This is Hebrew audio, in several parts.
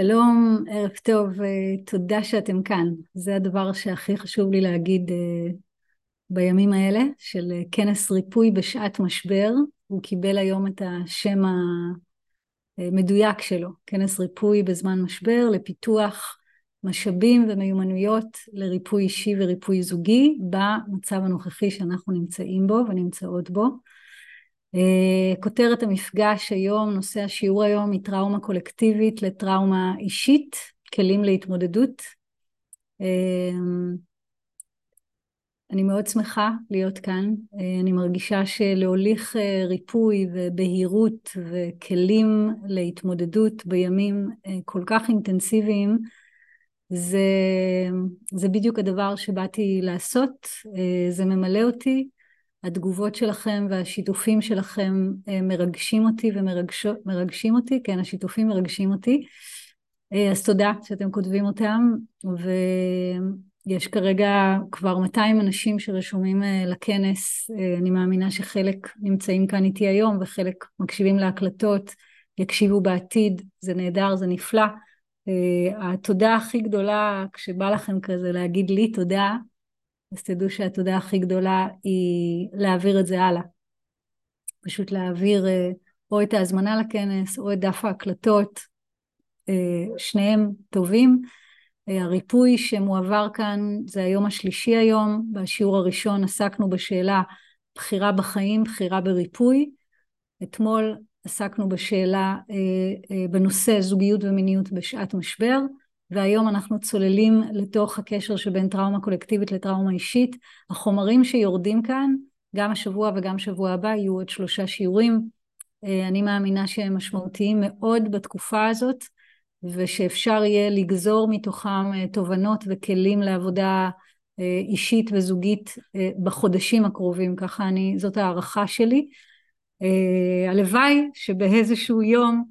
שלום, ערב טוב, תודה שאתם כאן. זה הדבר שהכי חשוב לי להגיד אה, בימים האלה, של כנס ריפוי בשעת משבר. הוא קיבל היום את השם המדויק שלו, כנס ריפוי בזמן משבר, לפיתוח משאבים ומיומנויות לריפוי אישי וריפוי זוגי במצב הנוכחי שאנחנו נמצאים בו ונמצאות בו. אה, כותרת המפגש היום, נושא השיעור היום מטראומה קולקטיבית לטראומה אישית, כלים להתמודדות. אה, אני מאוד שמחה להיות כאן, אה, אני מרגישה שלהוליך ריפוי ובהירות וכלים להתמודדות בימים כל כך אינטנסיביים זה, זה בדיוק הדבר שבאתי לעשות, זה ממלא אותי, התגובות שלכם והשיתופים שלכם אה, מרגשים אותי ומרגשים אותי, כן, השיתופים מרגשים אותי. אה, אז תודה שאתם כותבים אותם, ויש כרגע כבר 200 אנשים שרשומים אה, לכנס, אני מאמינה שחלק נמצאים כאן איתי היום וחלק מקשיבים להקלטות, יקשיבו בעתיד, זה נהדר, זה נפלא. התודה הכי גדולה כשבא לכם כזה להגיד לי תודה, אז תדעו שהתודה הכי גדולה היא להעביר את זה הלאה. פשוט להעביר אה, או את ההזמנה לכנס או את דף ההקלטות, אה, שניהם טובים. אה, הריפוי שמועבר כאן זה היום השלישי היום, בשיעור הראשון עסקנו בשאלה בחירה בחיים, בחירה בריפוי. אתמול עסקנו בשאלה, בנושא זוגיות ומיניות בשעת משבר. והיום אנחנו צוללים לתוך הקשר שבין טראומה קולקטיבית לטראומה אישית. החומרים שיורדים כאן, גם השבוע וגם שבוע הבא, יהיו עוד שלושה שיעורים. אה, אני מאמינה שהם משמעותיים מאוד בתקופה הזאת, ושאפשר יהיה לגזור מתוכם אה, תובנות וכלים לעבודה אה, אישית וזוגית בחודשים הקרובים, ככה אני, זאת הערכה שלי. הלוואי שבאיזשהו יום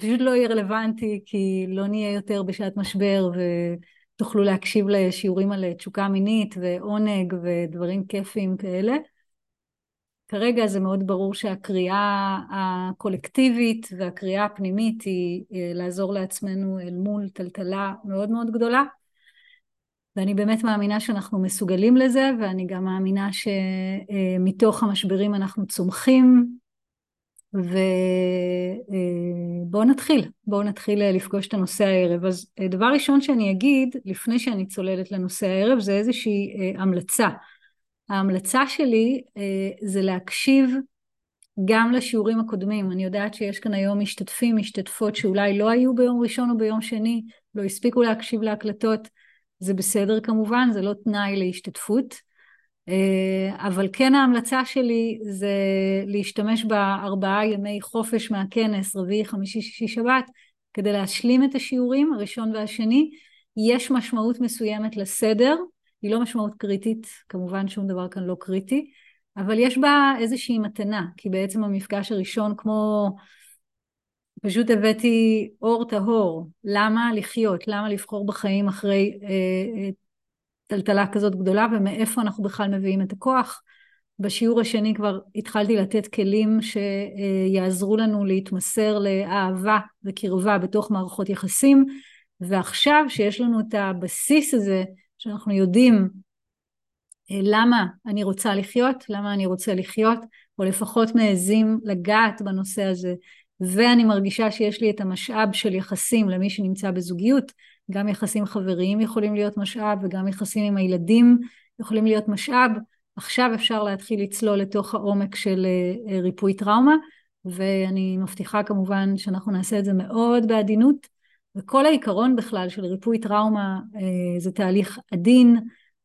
זה פשוט לא יהיה רלוונטי כי לא נהיה יותר בשעת משבר ותוכלו להקשיב לשיעורים על תשוקה מינית ועונג ודברים כיפיים כאלה. כרגע זה מאוד ברור שהקריאה הקולקטיבית והקריאה הפנימית היא אה, לעזור לעצמנו אל מול טלטלה מאוד מאוד גדולה. ואני באמת מאמינה שאנחנו מסוגלים לזה, ואני גם מאמינה שמתוך המשברים אנחנו צומחים, ובואו נתחיל, בואו נתחיל אה, לפגוש את הנושא הערב. אז אה, דבר ראשון שאני אגיד, לפני שאני צוללת לנושא הערב, זה איזושהי אה, המלצה. ההמלצה שלי זה להקשיב גם לשיעורים הקודמים. אני יודעת שיש כאן היום משתתפים, משתתפות שאולי לא היו ביום ראשון או ביום שני, לא הספיקו להקשיב להקלטות, זה בסדר כמובן, זה לא תנאי להשתתפות. אה, אבל כן ההמלצה שלי זה להשתמש בארבעה ימי חופש מהכנס, רביעי, חמישי, שישי, שבת, כדי להשלים את השיעורים, הראשון והשני. יש משמעות מסוימת לסדר, היא לא משמעות קריטית, כמובן שום דבר כאן לא קריטי, אבל יש בה איזושהי מתנה, כי בעצם המפגש הראשון כמו פשוט הבאתי אור טהור, למה לחיות, למה לבחור בחיים אחרי אה, אה טלטלה כזאת גדולה ומאיפה אנחנו בכלל מביאים את הכוח. בשיעור השני כבר התחלתי לתת כלים שיעזרו לנו להתמסר לאהבה וקרבה בתוך מערכות יחסים, ועכשיו שיש לנו את הבסיס הזה, שאנחנו יודעים אה, למה אני רוצה לחיות, למה אני רוצה לחיות, או לפחות מעזים לגעת בנושא הזה, ואני מרגישה שיש לי את המשאב של יחסים למי שנמצא בזוגיות, גם יחסים חבריים יכולים להיות משאב וגם יחסים עם הילדים יכולים להיות משאב. עכשיו אפשר להתחיל לצלול לתוך העומק של אה, אה, ריפוי טראומה, ואני מבטיחה כמובן שאנחנו נעשה את זה מאוד בעדינות, וכל העיקרון בכלל של ריפוי טראומה אה, זה תהליך עדין,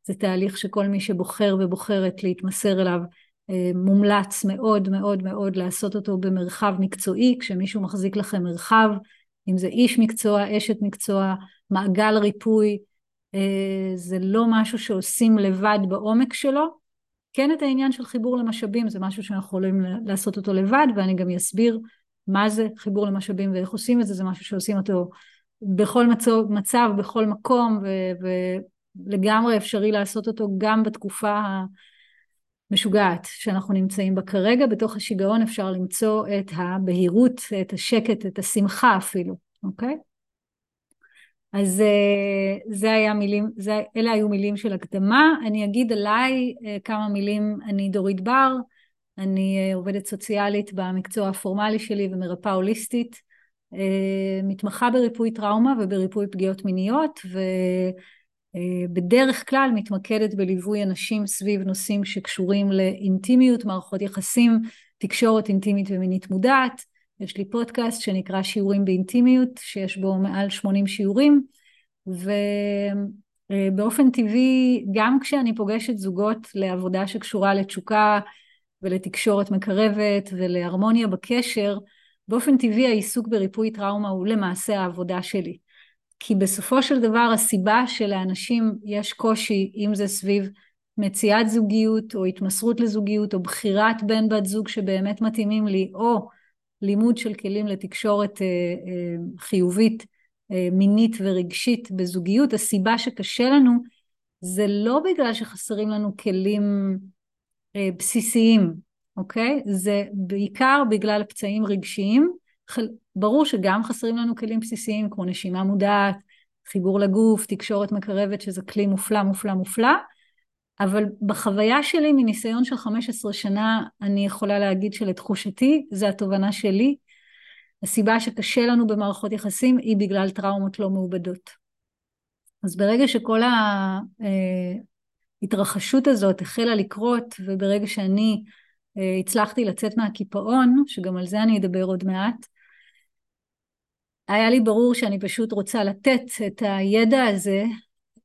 זה תהליך שכל מי שבוחר ובוחרת להתמסר אליו מומלץ מאוד מאוד מאוד לעשות אותו במרחב מקצועי, כשמישהו מחזיק לכם מרחב, אם זה איש מקצוע, אשת מקצוע, מעגל ריפוי, אה, זה לא משהו שעושים לבד בעומק שלו. כן את העניין של חיבור למשאבים, זה משהו שאנחנו יכולים לעשות אותו לבד, ואני גם אסביר מה זה חיבור למשאבים ואיך עושים את זה, זה משהו שעושים אותו בכל מצב, מצב בכל מקום, ולגמרי אפשרי לעשות אותו גם בתקופה המשוגעת שאנחנו נמצאים בה כרגע. בתוך השיגעון אפשר למצוא את הבהירות, את השקט, את השמחה אפילו, אוקיי? אז אה, זה היה מילים, זה, אלה היו מילים של הקדמה. אני אגיד עליי אה, כמה מילים, אני דורית בר, אני אה, עובדת סוציאלית במקצוע הפורמלי שלי ומרפאה הוליסטית, מתמחה בריפוי טראומה ובריפוי פגיעות מיניות, ובדרך כלל מתמקדת בליווי אנשים סביב נושאים שקשורים לאינטימיות, מערכות יחסים, תקשורת אינטימית ומינית מודעת. יש לי פודקאסט שנקרא שיעורים באינטימיות, שיש בו מעל 80 שיעורים, ובאופן טבעי, גם כשאני פוגשת זוגות לעבודה שקשורה לתשוקה ולתקשורת מקרבת ולהרמוניה בקשר, באופן טבעי העיסוק בריפוי טראומה הוא למעשה העבודה שלי. כי בסופו של דבר הסיבה שלאנשים יש קושי, אם זה סביב מציאת זוגיות או התמסרות לזוגיות או בחירת בן בת זוג שבאמת מתאימים לי, או לימוד של כלים לתקשורת אה, אה, חיובית, אה, מינית ורגשית בזוגיות, הסיבה שקשה לנו זה לא בגלל שחסרים לנו כלים בסיסיים, אוקיי? זה בעיקר בגלל פצעים רגשיים. ברור שגם חסרים לנו כלים בסיסיים כמו נשימה מודעת, חיבור לגוף, תקשורת מקרבת שזה כלי מופלא מופלא מופלא, אבל בחוויה שלי, מניסיון של 15 שנה, אני יכולה להגיד שלתחושתי, זו התובנה שלי, הסיבה שקשה לנו במערכות יחסים היא בגלל טראומות לא מעובדות. אז ברגע שכל ההתרחשות הזאת החלה לקרות, וברגע שאני אה, הצלחתי לצאת מהקיפאון, שגם על זה אני אדבר עוד מעט, היה לי ברור שאני פשוט רוצה לתת את הידע הזה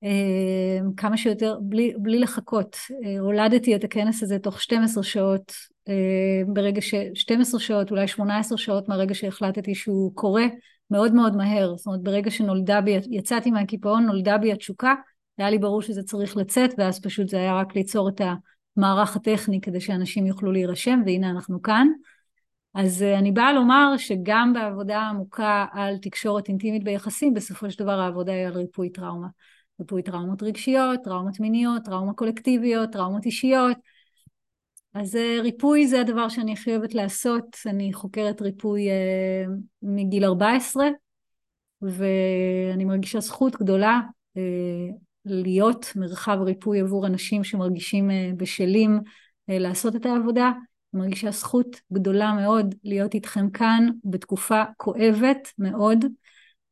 אה, כמה שיותר, בלי, בלי לחכות. אה, הולדתי את הכנס הזה תוך 12 שעות, אה, ברגע ש... 12 שעות, אולי 18 שעות מהרגע שהחלטתי שהוא קורה, מאוד מאוד מהר. זאת אומרת, ברגע שנולדה בי, יצאתי מהקיפאון, נולדה בי התשוקה, היה לי ברור שזה צריך לצאת, ואז פשוט זה היה רק ליצור את המערך הטכני כדי שאנשים יוכלו להירשם, והנה אנחנו כאן. אז אני באה לומר שגם בעבודה עמוקה על תקשורת אינטימית ביחסים, בסופו של דבר העבודה היא על ריפוי טראומה. ריפוי טראומות רגשיות, טראומות מיניות, טראומות קולקטיביות, טראומות אישיות. אז אה, ריפוי זה הדבר שאני הכי אוהבת לעשות, אני חוקרת ריפוי אה, מגיל 14, ואני מרגישה זכות גדולה אה, להיות מרחב ריפוי עבור אנשים שמרגישים אה, בשלים אה, לעשות את העבודה. מרגישה זכות גדולה מאוד להיות איתכם כאן בתקופה כואבת מאוד,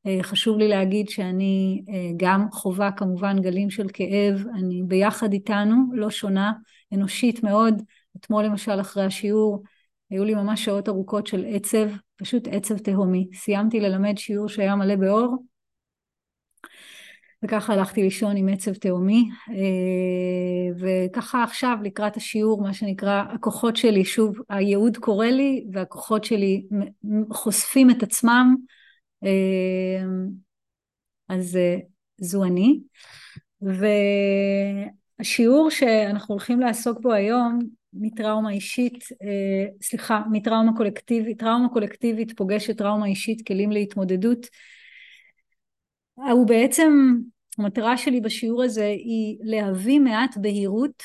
אה, חשוב לי להגיד שאני אה, גם חווה כמובן גלים של כאב, אני ביחד איתנו, לא שונה, אנושית מאוד. אתמול למשל אחרי השיעור היו לי ממש שעות ארוכות של עצב, פשוט עצב תהומי. סיימתי ללמד שיעור שהיה מלא באור, וככה הלכתי לישון עם עצב תהומי, אה, וככה עכשיו לקראת השיעור, מה שנקרא, הכוחות שלי, שוב, הייעוד קורא לי, והכוחות שלי חושפים את עצמם, אמ, אז אה, זו אני. והשיעור שאנחנו הולכים לעסוק בו היום, מטראומה אישית, אה, סליחה, מטראומה קולקטיבית, טראומה קולקטיבית פוגשת טראומה אישית, כלים להתמודדות. הוא בעצם, המטרה שלי בשיעור הזה היא להביא מעט בהירות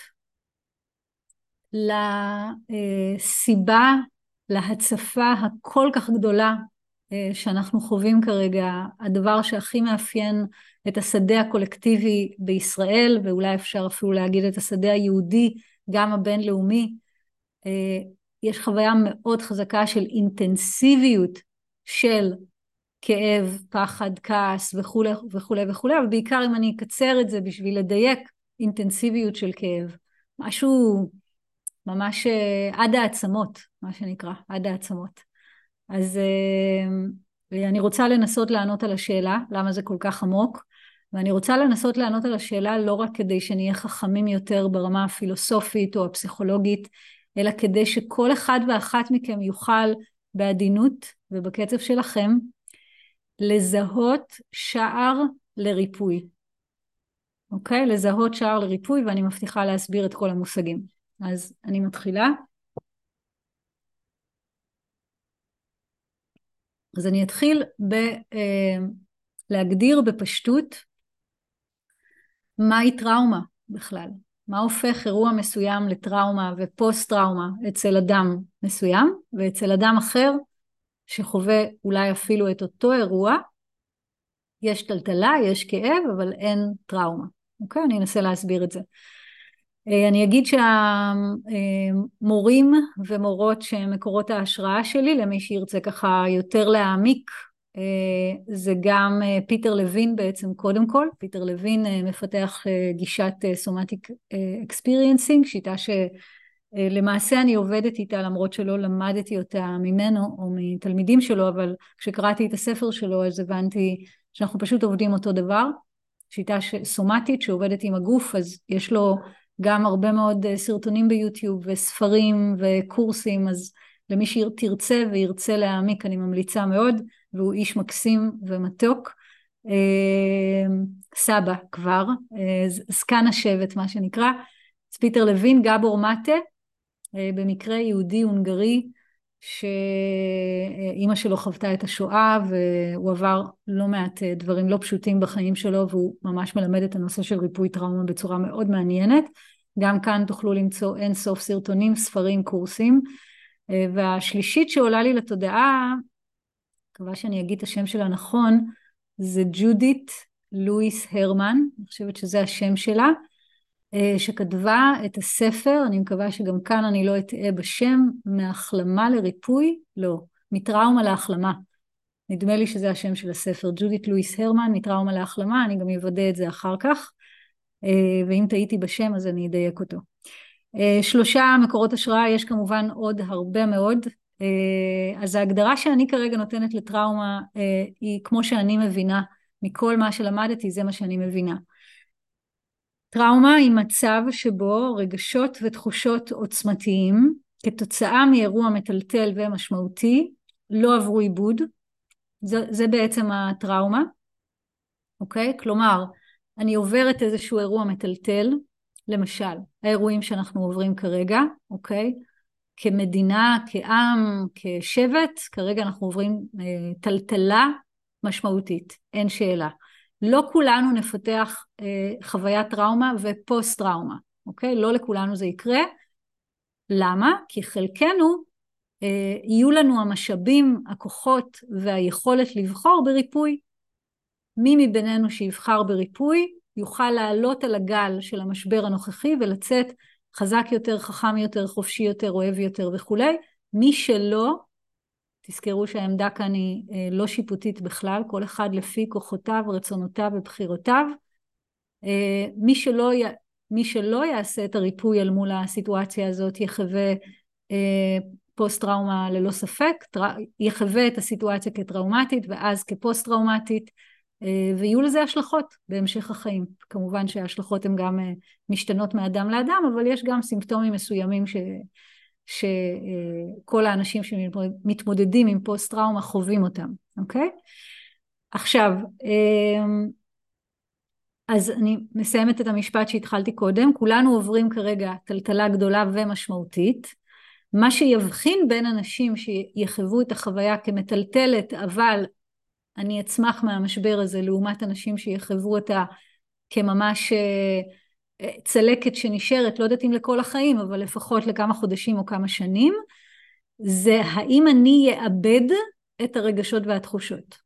לסיבה, להצפה הכל כך גדולה אה, שאנחנו חווים כרגע, הדבר שהכי מאפיין את השדה הקולקטיבי בישראל, ואולי אפשר אפילו להגיד את השדה היהודי, גם הבינלאומי, אה, יש חוויה מאוד חזקה של אינטנסיביות של כאב, פחד, כעס וכולי וכולי וכולי, אבל בעיקר אם אני אקצר את זה בשביל לדייק, אינטנסיביות של כאב. משהו ממש אה, עד העצמות, מה שנקרא, עד העצמות. אז אה, אני רוצה לנסות לענות על השאלה, למה זה כל כך עמוק, ואני רוצה לנסות לענות על השאלה לא רק כדי שנהיה חכמים יותר ברמה הפילוסופית או הפסיכולוגית, אלא כדי שכל אחד ואחת מכם יוכל בעדינות ובקצב שלכם לזהות שער לריפוי. אוקיי? לזהות שער לריפוי, ואני מבטיחה להסביר את כל המושגים. אז אני מתחילה. אז אני אתחיל בלהגדיר אה, בפשטות מהי טראומה בכלל, מה הופך אירוע מסוים לטראומה ופוסט טראומה אצל אדם מסוים ואצל אדם אחר שחווה אולי אפילו את אותו אירוע יש טלטלה, יש כאב, אבל אין טראומה. אוקיי? אני אנסה להסביר את זה. אה, אני אגיד שהמורים ומורות שהם מקורות ההשראה שלי, למי שירצה ככה יותר להעמיק, אה, זה גם אה, פיטר לוין בעצם קודם כל, פיטר לוין מפתח גישת Somatic Experiencing, שיטה שלמעשה אני עובדת איתה למרות שלא למדתי אותה ממנו או מתלמידים שלו, אבל כשקראתי את הספר שלו אז הבנתי שאנחנו פשוט עובדים אותו דבר, שיטה סומטית שעובדת עם הגוף, אז יש לו גם הרבה מאוד אה, סרטונים ביוטיוב וספרים וקורסים, אז למי שתרצה וירצה להעמיק אני ממליצה מאוד, והוא איש מקסים ומתוק. אה, סבא כבר, אה, זקן השבט מה שנקרא, ספיטר לוין, גבור מטה, במקרה יהודי הונגרי שאימא שלו חוותה את השואה והוא עבר לא מעט דברים לא פשוטים בחיים שלו והוא ממש מלמד את הנושא של ריפוי טראומה בצורה מאוד מעניינת. גם כאן תוכלו למצוא אין סוף סרטונים, ספרים, קורסים. והשלישית שעולה לי לתודעה, מקווה שאני אגיד את השם שלה נכון, זה ג'ודית לואיס הרמן, אני חושבת שזה השם שלה. אה, שכתבה את הספר, אני מקווה שגם כאן אני לא אטעה בשם, מהחלמה לריפוי, לא, מטראומה להחלמה. נדמה לי שזה השם של הספר, ג'ודית לואיס הרמן, מטראומה להחלמה, אני גם אוודא את זה אחר כך, אה, ואם טעיתי בשם אז אני אדייק אותו. אה, שלושה מקורות השראה, יש כמובן עוד הרבה מאוד, אז ההגדרה שאני כרגע נותנת לטראומה היא כמו שאני מבינה, מכל מה שלמדתי זה מה שאני מבינה. טראומה היא מצב שבו רגשות ותחושות עוצמתיים כתוצאה מאירוע מטלטל ומשמעותי לא עברו עיבוד, זה, זה בעצם הטראומה, אוקיי? כלומר, אני עוברת איזשהו אירוע מטלטל, למשל, האירועים שאנחנו עוברים כרגע, אוקיי? כמדינה, כעם, כשבט, כרגע אנחנו עוברים אה, טלטלה משמעותית, אין שאלה. לא כולנו נפתח אה, חוויית טראומה ופוסט טראומה, אוקיי? לא לכולנו זה יקרה. למה? כי חלקנו אה, יהיו לנו המשאבים, הכוחות והיכולת לבחור בריפוי. מי מבינינו שיבחר בריפוי יוכל לעלות על הגל של המשבר הנוכחי ולצאת חזק יותר, חכם יותר, חופשי יותר, אוהב יותר וכולי. מי שלא, תזכרו שהעמדה כאן היא אה, לא שיפוטית בכלל, כל אחד לפי כוחותיו, רצונותיו ובחירותיו. אה, מי שלא, מי שלא יעשה את הריפוי אל מול הסיטואציה הזאת יחווה אה, פוסט טראומה ללא ספק, יחווה את הסיטואציה כטראומטית ואז כפוסט טראומטית ויהיו לזה השלכות בהמשך החיים. כמובן שההשלכות הן גם משתנות מאדם לאדם, אבל יש גם סימפטומים מסוימים ש... שכל האנשים שמתמודדים עם פוסט טראומה חווים אותם, אוקיי? עכשיו, אמ, אז אני מסיימת את המשפט שהתחלתי קודם, כולנו עוברים כרגע טלטלה גדולה ומשמעותית, מה שיבחין בין אנשים שיחוו את החוויה כמטלטלת אבל אני אצמח מהמשבר הזה לעומת אנשים שיחוו אותה כממש אה, צלקת שנשארת, לא יודעת אם לכל החיים, אבל לפחות לכמה חודשים או כמה שנים, זה האם אני אאבד את הרגשות והתחושות.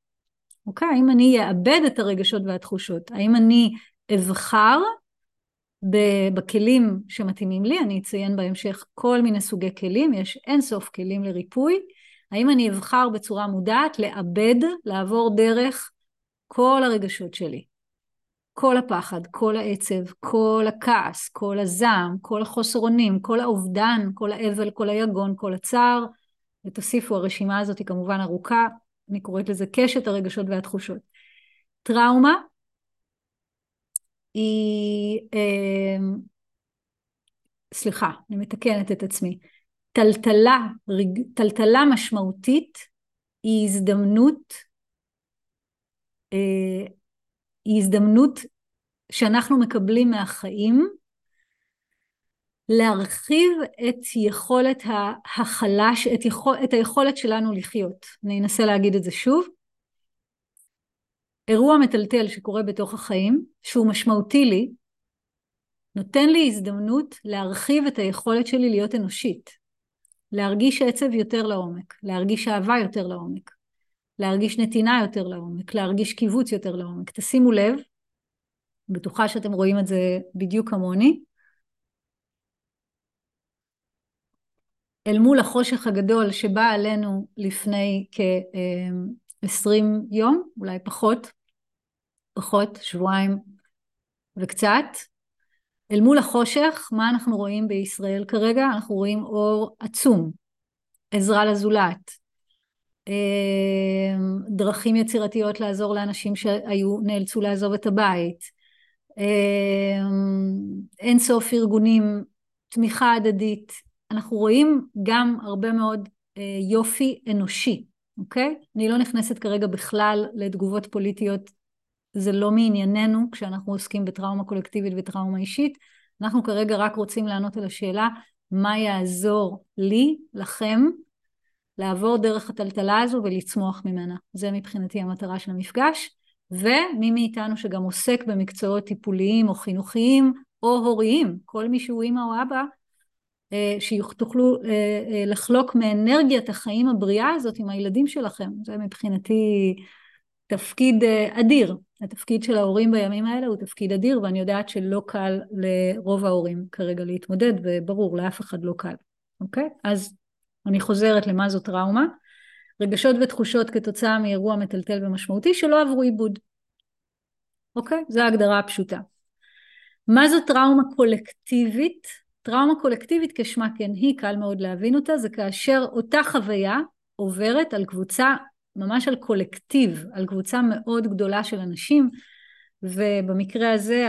אוקיי? האם אני אאבד את הרגשות והתחושות? האם אני אבחר בכלים שמתאימים לי, אני אציין בהמשך כל מיני סוגי כלים, יש אין סוף כלים לריפוי, האם אני אבחר בצורה מודעת לאבד, לעבור דרך כל הרגשות שלי. כל הפחד, כל העצב, כל הכעס, כל הזעם, כל החוסר אונים, כל האובדן, כל האבל, כל היגון, כל הצער, ותוסיפו, הרשימה הזאת היא כמובן ארוכה, אני קוראת לזה קשת הרגשות והתחושות. טראומה היא, אה, סליחה, אני מתקנת את עצמי, טלטלה, רג, טלטלה משמעותית היא הזדמנות אה, היא הזדמנות שאנחנו מקבלים מהחיים להרחיב את יכולת החלש, את, יכול, את היכולת שלנו לחיות. אני אנסה להגיד את זה שוב. אירוע מטלטל שקורה בתוך החיים, שהוא משמעותי לי, נותן לי הזדמנות להרחיב את היכולת שלי להיות אנושית, להרגיש עצב יותר לעומק, להרגיש אהבה יותר לעומק, להרגיש נתינה יותר לעומק, להרגיש קיבוץ יותר לעומק. תשימו לב, בטוחה שאתם רואים את זה בדיוק כמוני. אל מול החושך הגדול שבא עלינו לפני כ-20 יום, אולי פחות, פחות, שבועיים וקצת, אל מול החושך, מה אנחנו רואים בישראל כרגע? אנחנו רואים אור עצום, עזרה לזולת, דרכים יצירתיות לעזור לאנשים שהיו, נאלצו לעזוב את הבית, אמ, אין סוף ארגונים, תמיכה הדדית, אנחנו רואים גם הרבה מאוד אה, יופי אנושי, אוקיי? אני לא נכנסת כרגע בכלל לתגובות פוליטיות, זה לא מענייננו כשאנחנו עוסקים בטראומה קולקטיבית וטראומה אישית, אנחנו כרגע רק רוצים לענות על השאלה מה יעזור לי, לכם, לעבור דרך הטלטלה הזו ולצמוח ממנה. זה מבחינתי המטרה של המפגש. ומי מאיתנו שגם עוסק במקצועות טיפוליים או חינוכיים או הוריים, כל מי שהוא אימא או אבא, אה, שתוכלו אה, אה, לחלוק מאנרגיית החיים הבריאה הזאת עם הילדים שלכם. זה מבחינתי תפקיד אדיר. התפקיד של ההורים בימים האלה הוא תפקיד אדיר, ואני יודעת שלא קל לרוב ההורים כרגע להתמודד, וברור, לאף אחד לא קל. אוקיי? אז אני חוזרת למה זו טראומה. רגשות ותחושות כתוצאה מאירוע מטלטל ומשמעותי שלא עברו עיבוד. אוקיי? זו ההגדרה הפשוטה. מה זו טראומה קולקטיבית? טראומה קולקטיבית כשמה כן היא, קל מאוד להבין אותה, זה כאשר אותה חוויה עוברת על קבוצה, ממש על קולקטיב, על קבוצה מאוד גדולה של אנשים, ובמקרה הזה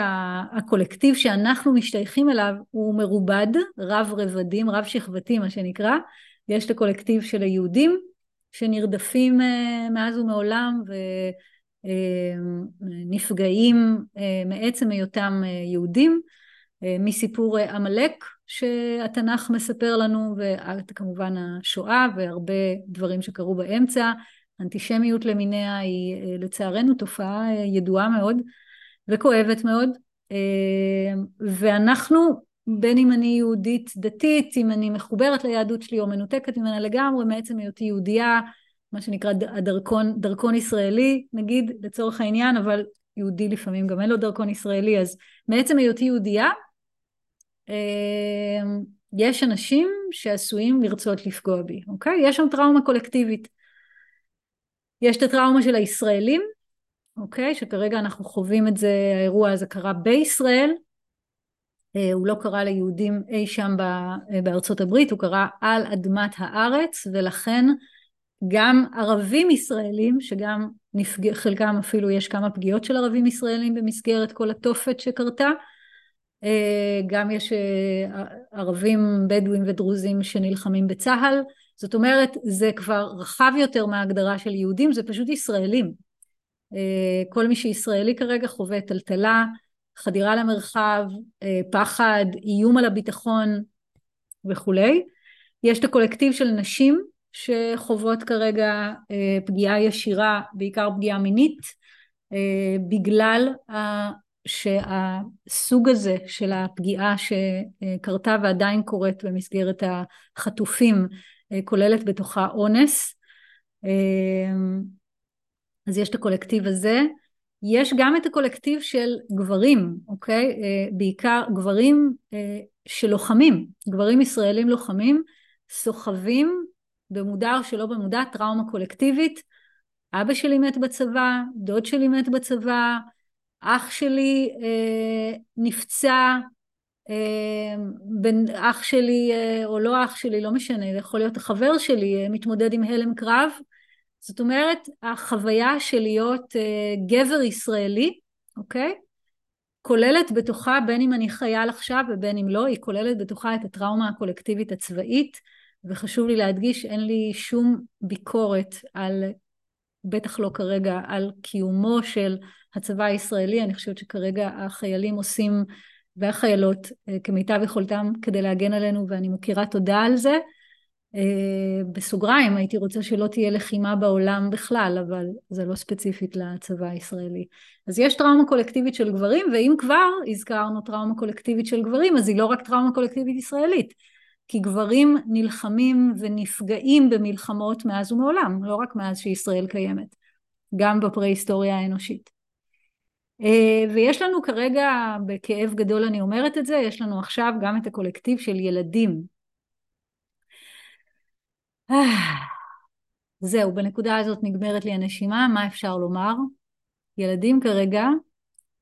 הקולקטיב שאנחנו משתייכים אליו הוא מרובד, רב רבדים, רב שכבתי מה שנקרא, יש את הקולקטיב של היהודים שנרדפים אה, מאז ומעולם ונפגעים אה, אה, מעצם היותם יהודים, מסיפור עמלק שהתנ"ך מספר לנו וכמובן השואה והרבה דברים שקרו באמצע, אנטישמיות למיניה היא לצערנו תופעה ידועה מאוד וכואבת מאוד ואנחנו בין אם אני יהודית דתית, אם אני מחוברת ליהדות שלי או מנותקת ממנה לגמרי, מעצם היותי יהודייה, מה שנקרא הדרכון, דרכון ישראלי נגיד לצורך העניין, אבל יהודי לפעמים גם אין לו דרכון ישראלי, אז מעצם היותי יהודייה, אמ, יש אנשים שעשויים לרצות לפגוע בי, אוקיי? יש שם טראומה קולקטיבית. יש את הטראומה של הישראלים, אוקיי? שכרגע אנחנו חווים את זה, האירוע הזה קרה בישראל, הוא לא קרה ליהודים אי שם אה, בארצות הברית, הוא קרה על אדמת הארץ ולכן גם ערבים ישראלים שגם נפג... חלקם אפילו יש כמה פגיעות של ערבים ישראלים במסגרת כל התופת שקרתה אה, גם יש ערבים בדואים ודרוזים שנלחמים בצה"ל. זאת אומרת זה כבר רחב יותר מההגדרה של יהודים זה פשוט ישראלים. כל מי שישראלי כרגע חווה טלטלה חדירה למרחב, אה, פחד, איום על הביטחון וכולי. יש את הקולקטיב של נשים שחוות כרגע אה, פגיעה ישירה, בעיקר פגיעה מינית, אה, בגלל שהסוג הזה של הפגיעה שקרתה ועדיין קורית במסגרת החטופים כוללת בתוכה אונס. אז יש את הקולקטיב הזה. יש גם את הקולקטיב של גברים, אוקיי? אה, בעיקר גברים אה, שלוחמים, גברים ישראלים לוחמים, סוחבים במודע או שלא במודע טראומה קולקטיבית. אבא שלי מת בצבא, דוד שלי מת בצבא, אח שלי אה, נפצע, אה, בין אח שלי אה, או לא אח שלי, לא משנה, יכול להיות החבר שלי, אה, מתמודד עם הלם קרב, זאת אומרת, החוויה של להיות uh, גבר ישראלי, אוקיי? כוללת בתוכה, בין אם אני חייל עכשיו ובין אם לא, היא כוללת בתוכה את הטראומה הקולקטיבית הצבאית, וחשוב לי להדגיש, אין לי שום ביקורת על, בטח לא כרגע, על קיומו של הצבא הישראלי, אני חושבת שכרגע החיילים עושים, והחיילות, אה, כמיטב יכולתם כדי להגן עלינו, ואני מכירה תודה על זה. אה, בסוגריים הייתי רוצה שלא תהיה לחימה בעולם בכלל, אבל זה לא ספציפית לצבא הישראלי. אז יש טראומה קולקטיבית של גברים, ואם כבר הזכרנו טראומה קולקטיבית של גברים, אז היא לא רק טראומה קולקטיבית ישראלית. כי גברים נלחמים ונפגעים במלחמות מאז ומעולם, לא רק מאז שישראל קיימת, גם בפרה-היסטוריה האנושית. אה, ויש לנו כרגע, בכאב גדול אני אומרת את זה, יש לנו עכשיו גם את הקולקטיב של ילדים. זהו, בנקודה הזאת נגמרת לי הנשימה, מה אפשר לומר? ילדים כרגע,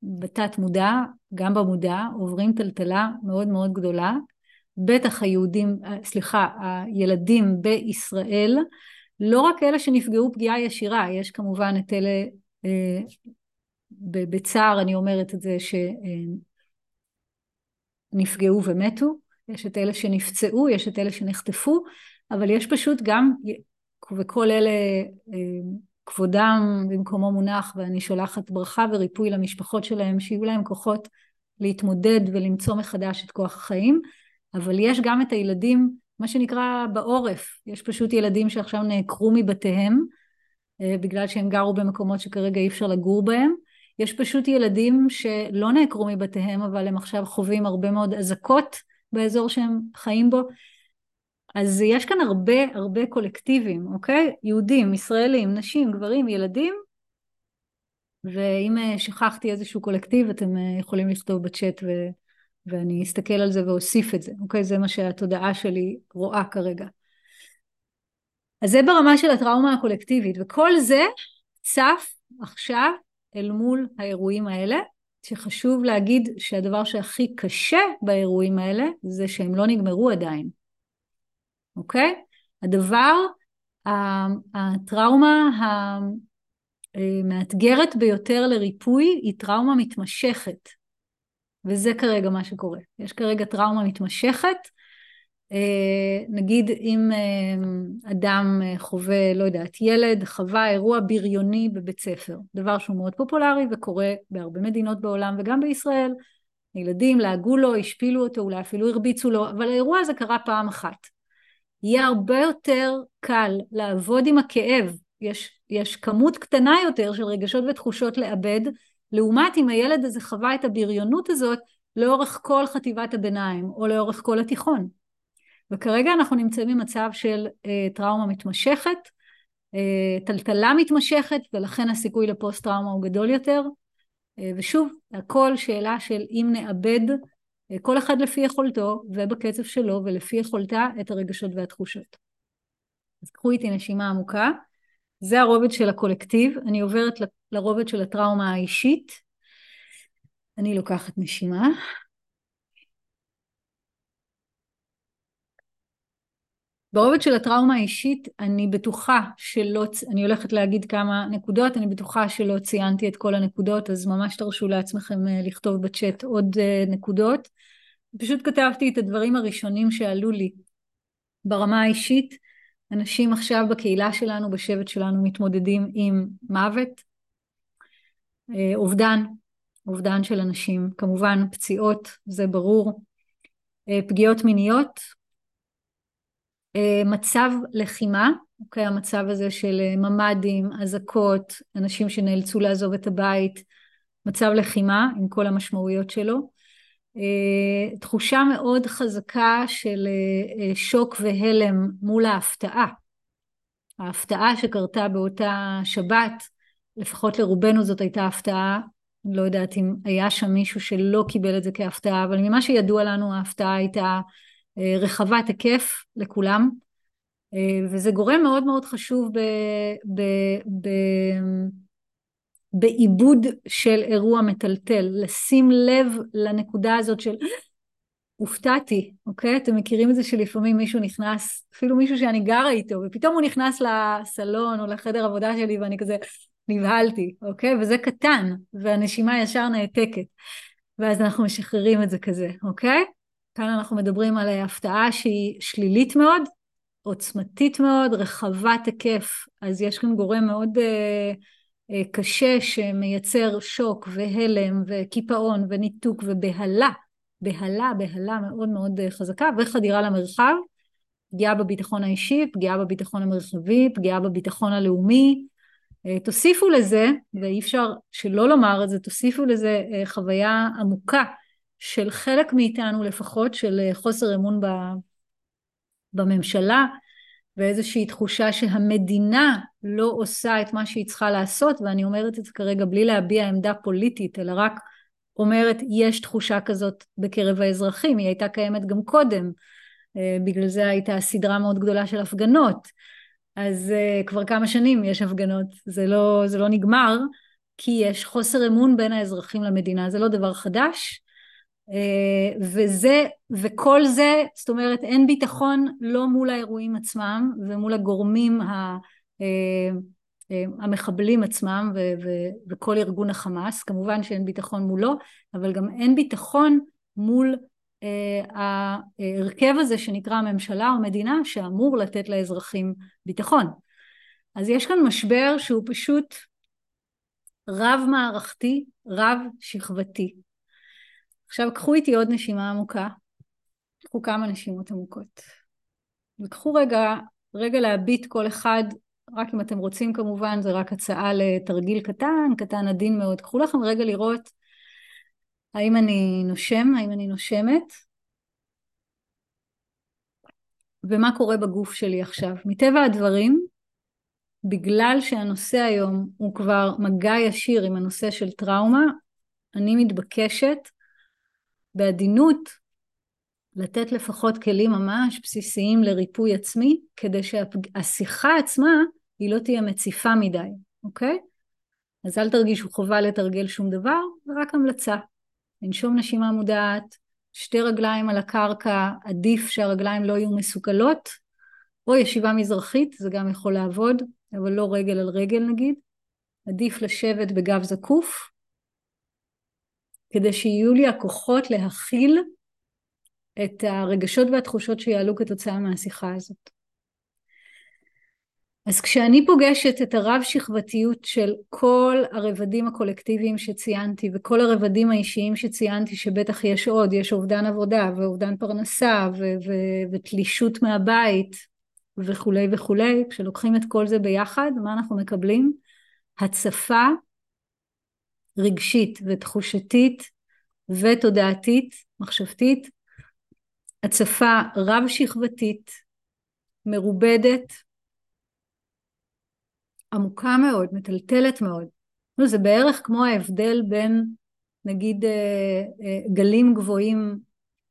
בתת מודע, גם במודע, עוברים טלטלה מאוד מאוד גדולה, בטח היהודים, אה, סליחה, הילדים בישראל, לא רק אלה שנפגעו פגיעה ישירה, יש כמובן את אלה, אה, בצער אני אומרת את זה, שנפגעו ומתו, יש את אלה שנפצעו, יש את אלה שנחטפו, אבל יש פשוט גם, וכל אלה אה, כבודם במקומו מונח, ואני שולחת ברכה וריפוי למשפחות שלהם, שיהיו להם כוחות להתמודד ולמצוא מחדש את כוח החיים. אבל יש גם את הילדים, מה שנקרא בעורף, יש פשוט ילדים שעכשיו נעקרו מבתיהם, אה, בגלל שהם גרו במקומות שכרגע אי אפשר לגור בהם. יש פשוט ילדים שלא נעקרו מבתיהם, אבל הם עכשיו חווים הרבה מאוד אזעקות באזור שהם חיים בו. אז יש כאן הרבה הרבה קולקטיבים, אוקיי? יהודים, ישראלים, נשים, גברים, ילדים, ואם אה, שכחתי איזשהו קולקטיב אתם אה, יכולים לכתוב בצ'אט ו... ואני אסתכל על זה ואוסיף את זה, אוקיי? זה מה שהתודעה שלי רואה כרגע. אז זה ברמה של הטראומה הקולקטיבית, וכל זה צף עכשיו אל מול האירועים האלה, שחשוב להגיד שהדבר שהכי קשה באירועים האלה זה שהם לא נגמרו עדיין, אוקיי? הדבר, הטראומה המאתגרת ביותר לריפוי היא טראומה מתמשכת. וזה כרגע מה שקורה. יש כרגע טראומה מתמשכת, אה, נגיד אם אה, אדם אה, חווה, לא יודעת, ילד חווה אירוע בריוני בבית ספר, דבר שהוא מאוד פופולרי וקורה בהרבה מדינות בעולם וגם בישראל, ילדים לעגו לו, השפילו אותו, אולי אפילו הרביצו לו, אבל האירוע הזה קרה פעם אחת. יהיה הרבה יותר קל לעבוד עם הכאב, יש, יש כמות קטנה יותר של רגשות ותחושות לאבד, לעומת אם הילד הזה חווה את הבריונות הזאת לאורך כל חטיבת הביניים או לאורך כל התיכון. וכרגע אנחנו נמצאים במצב של אה, טראומה מתמשכת, אה, טלטלה מתמשכת ולכן הסיכוי לפוסט טראומה הוא גדול יותר. אה, ושוב, הכל שאלה של אם נאבד כל אחד לפי יכולתו ובקצב שלו ולפי יכולתה את הרגשות והתחושות. אז קחו איתי נשימה עמוקה. זה הרובד של הקולקטיב, אני עוברת לרובד של הטראומה האישית. אני לוקחת נשימה. ברובד של הטראומה האישית אני בטוחה שלא, אני הולכת להגיד כמה נקודות, אני בטוחה שלא ציינתי את כל הנקודות אז ממש תרשו לעצמכם אה, לכתוב בצ'אט עוד אה, נקודות. פשוט כתבתי את הדברים הראשונים שעלו לי. ברמה האישית אנשים עכשיו בקהילה שלנו, בשבט שלנו, מתמודדים עם מוות, אה, אובדן, אובדן של אנשים, כמובן פציעות, זה ברור, פגיעות מיניות, מצב לחימה, אוקיי, המצב הזה של ממ"דים, אזעקות, אנשים שנאלצו לעזוב את הבית, מצב לחימה עם כל המשמעויות שלו. אה, תחושה מאוד חזקה של אה, אה, שוק והלם מול ההפתעה. ההפתעה שקרתה באותה שבת, לפחות לרובנו זאת הייתה הפתעה, לא יודעת אם היה שם מישהו שלא קיבל את זה כהפתעה, אבל ממה שידוע לנו ההפתעה הייתה רחבת היקף לכולם, וזה גורם מאוד מאוד חשוב ב בעיבוד של אירוע מטלטל, לשים לב לנקודה הזאת של הופתעתי, אוקיי? אתם מכירים את זה שלפעמים מישהו נכנס, אפילו מישהו שאני גרה איתו, ופתאום הוא נכנס לסלון או לחדר עבודה שלי ואני כזה נבהלתי, אוקיי? וזה קטן, והנשימה ישר נעתקת, ואז אנחנו משחררים את זה כזה, אוקיי? כאן אנחנו מדברים על הפתעה שהיא שלילית מאוד, עוצמתית מאוד, רחבת היקף, אז יש כאן גורם מאוד... Uh, אה, קשה שמייצר שוק והלם וקיפאון וניתוק ובהלה, בהלה, בהלה מאוד מאוד אה, חזקה וחדירה למרחב, פגיעה בביטחון האישי, פגיעה בביטחון המרחבי, פגיעה בביטחון הלאומי. אה, תוסיפו לזה, ואי אפשר שלא לומר את זה, תוסיפו לזה חוויה עמוקה של חלק מאיתנו לפחות, של חוסר אמון בממשלה ואיזושהי תחושה שהמדינה לא עושה את מה שהיא צריכה לעשות ואני אומרת את זה כרגע בלי להביע עמדה פוליטית אלא רק אומרת יש תחושה כזאת בקרב האזרחים. היא הייתה קיימת גם קודם אה, בגלל זה הייתה סדרה מאוד גדולה של הפגנות. אז uh, כבר כמה שנים יש הפגנות. זה לא, זה לא נגמר כי יש חוסר אמון בין האזרחים למדינה. זה לא דבר חדש. אה, וזה, וכל זה, זאת אומרת אין ביטחון לא מול האירועים עצמם ומול הגורמים ה, אה, אה, המחבלים עצמם ו, ו, וכל ארגון החמאס, כמובן שאין ביטחון מולו, אבל גם אין ביטחון מול ההרכב הזה שנקרא ממשלה או מדינה שאמור לתת לאזרחים ביטחון. אז יש כאן משבר שהוא פשוט רב מערכתי, רב שכבתי. עכשיו קחו איתי עוד נשימה עמוקה, קחו כמה נשימות עמוקות. וקחו רגע, רגע להביט כל אחד, רק אם אתם רוצים כמובן, זה רק הצעה לתרגיל קטן, קטן עדין מאוד. קחו לכם רגע לראות האם אני נושם, האם אני נושמת, ומה קורה בגוף שלי עכשיו. מטבע הדברים, בגלל שהנושא היום הוא כבר מגע ישיר עם הנושא של טראומה, אני מתבקשת בעדינות לתת לפחות כלים ממש בסיסיים לריפוי עצמי, כדי שהשיחה עצמה היא לא תהיה מציפה מדי, אוקיי? אז אל תרגישו חובה לתרגל שום דבר, זה רק המלצה. לנשום נשימה מודעת, שתי רגליים על הקרקע, עדיף שהרגליים לא יהיו מסוכלות, או ישיבה מזרחית, זה גם יכול לעבוד, אבל לא רגל על רגל נגיד. עדיף לשבת בגב זקוף, כדי שיהיו לי הכוחות להכיל את הרגשות והתחושות שיעלו כתוצאה מהשיחה הזאת. אז כשאני פוגשת את הרב שכבתיות של כל הרבדים הקולקטיביים שציינתי וכל הרבדים האישיים שציינתי שבטח יש עוד, יש אובדן עבודה ואובדן פרנסה ו- ו- ותלישות מהבית וכולי וכולי, כשלוקחים את כל זה ביחד, מה אנחנו מקבלים? הצפה רגשית ותחושתית ותודעתית, מחשבתית, הצפה רב שכבתית, מרובדת, עמוקה מאוד, מטלטלת מאוד. זה בערך כמו ההבדל בין נגיד אה, אה, גלים גבוהים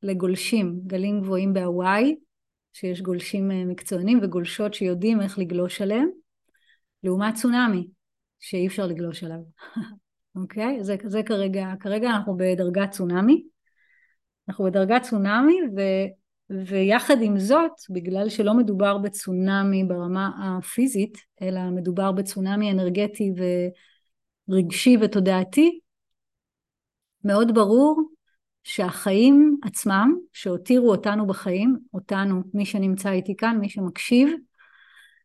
לגולשים, גלים גבוהים בהוואי, שיש גולשים אה, מקצוענים וגולשות שיודעים איך לגלוש עליהם, לעומת צונאמי, שאי אפשר לגלוש עליו. אוקיי? זה, זה כרגע, כרגע אנחנו בדרגת צונאמי. אנחנו בדרגת צונאמי ו, ויחד עם זאת, בגלל שלא מדובר בצונאמי ברמה הפיזית, אלא מדובר בצונאמי אנרגטי ורגשי ותודעתי, מאוד ברור שהחיים עצמם, שהותירו אותנו בחיים, אותנו, מי שנמצא איתי כאן, מי שמקשיב,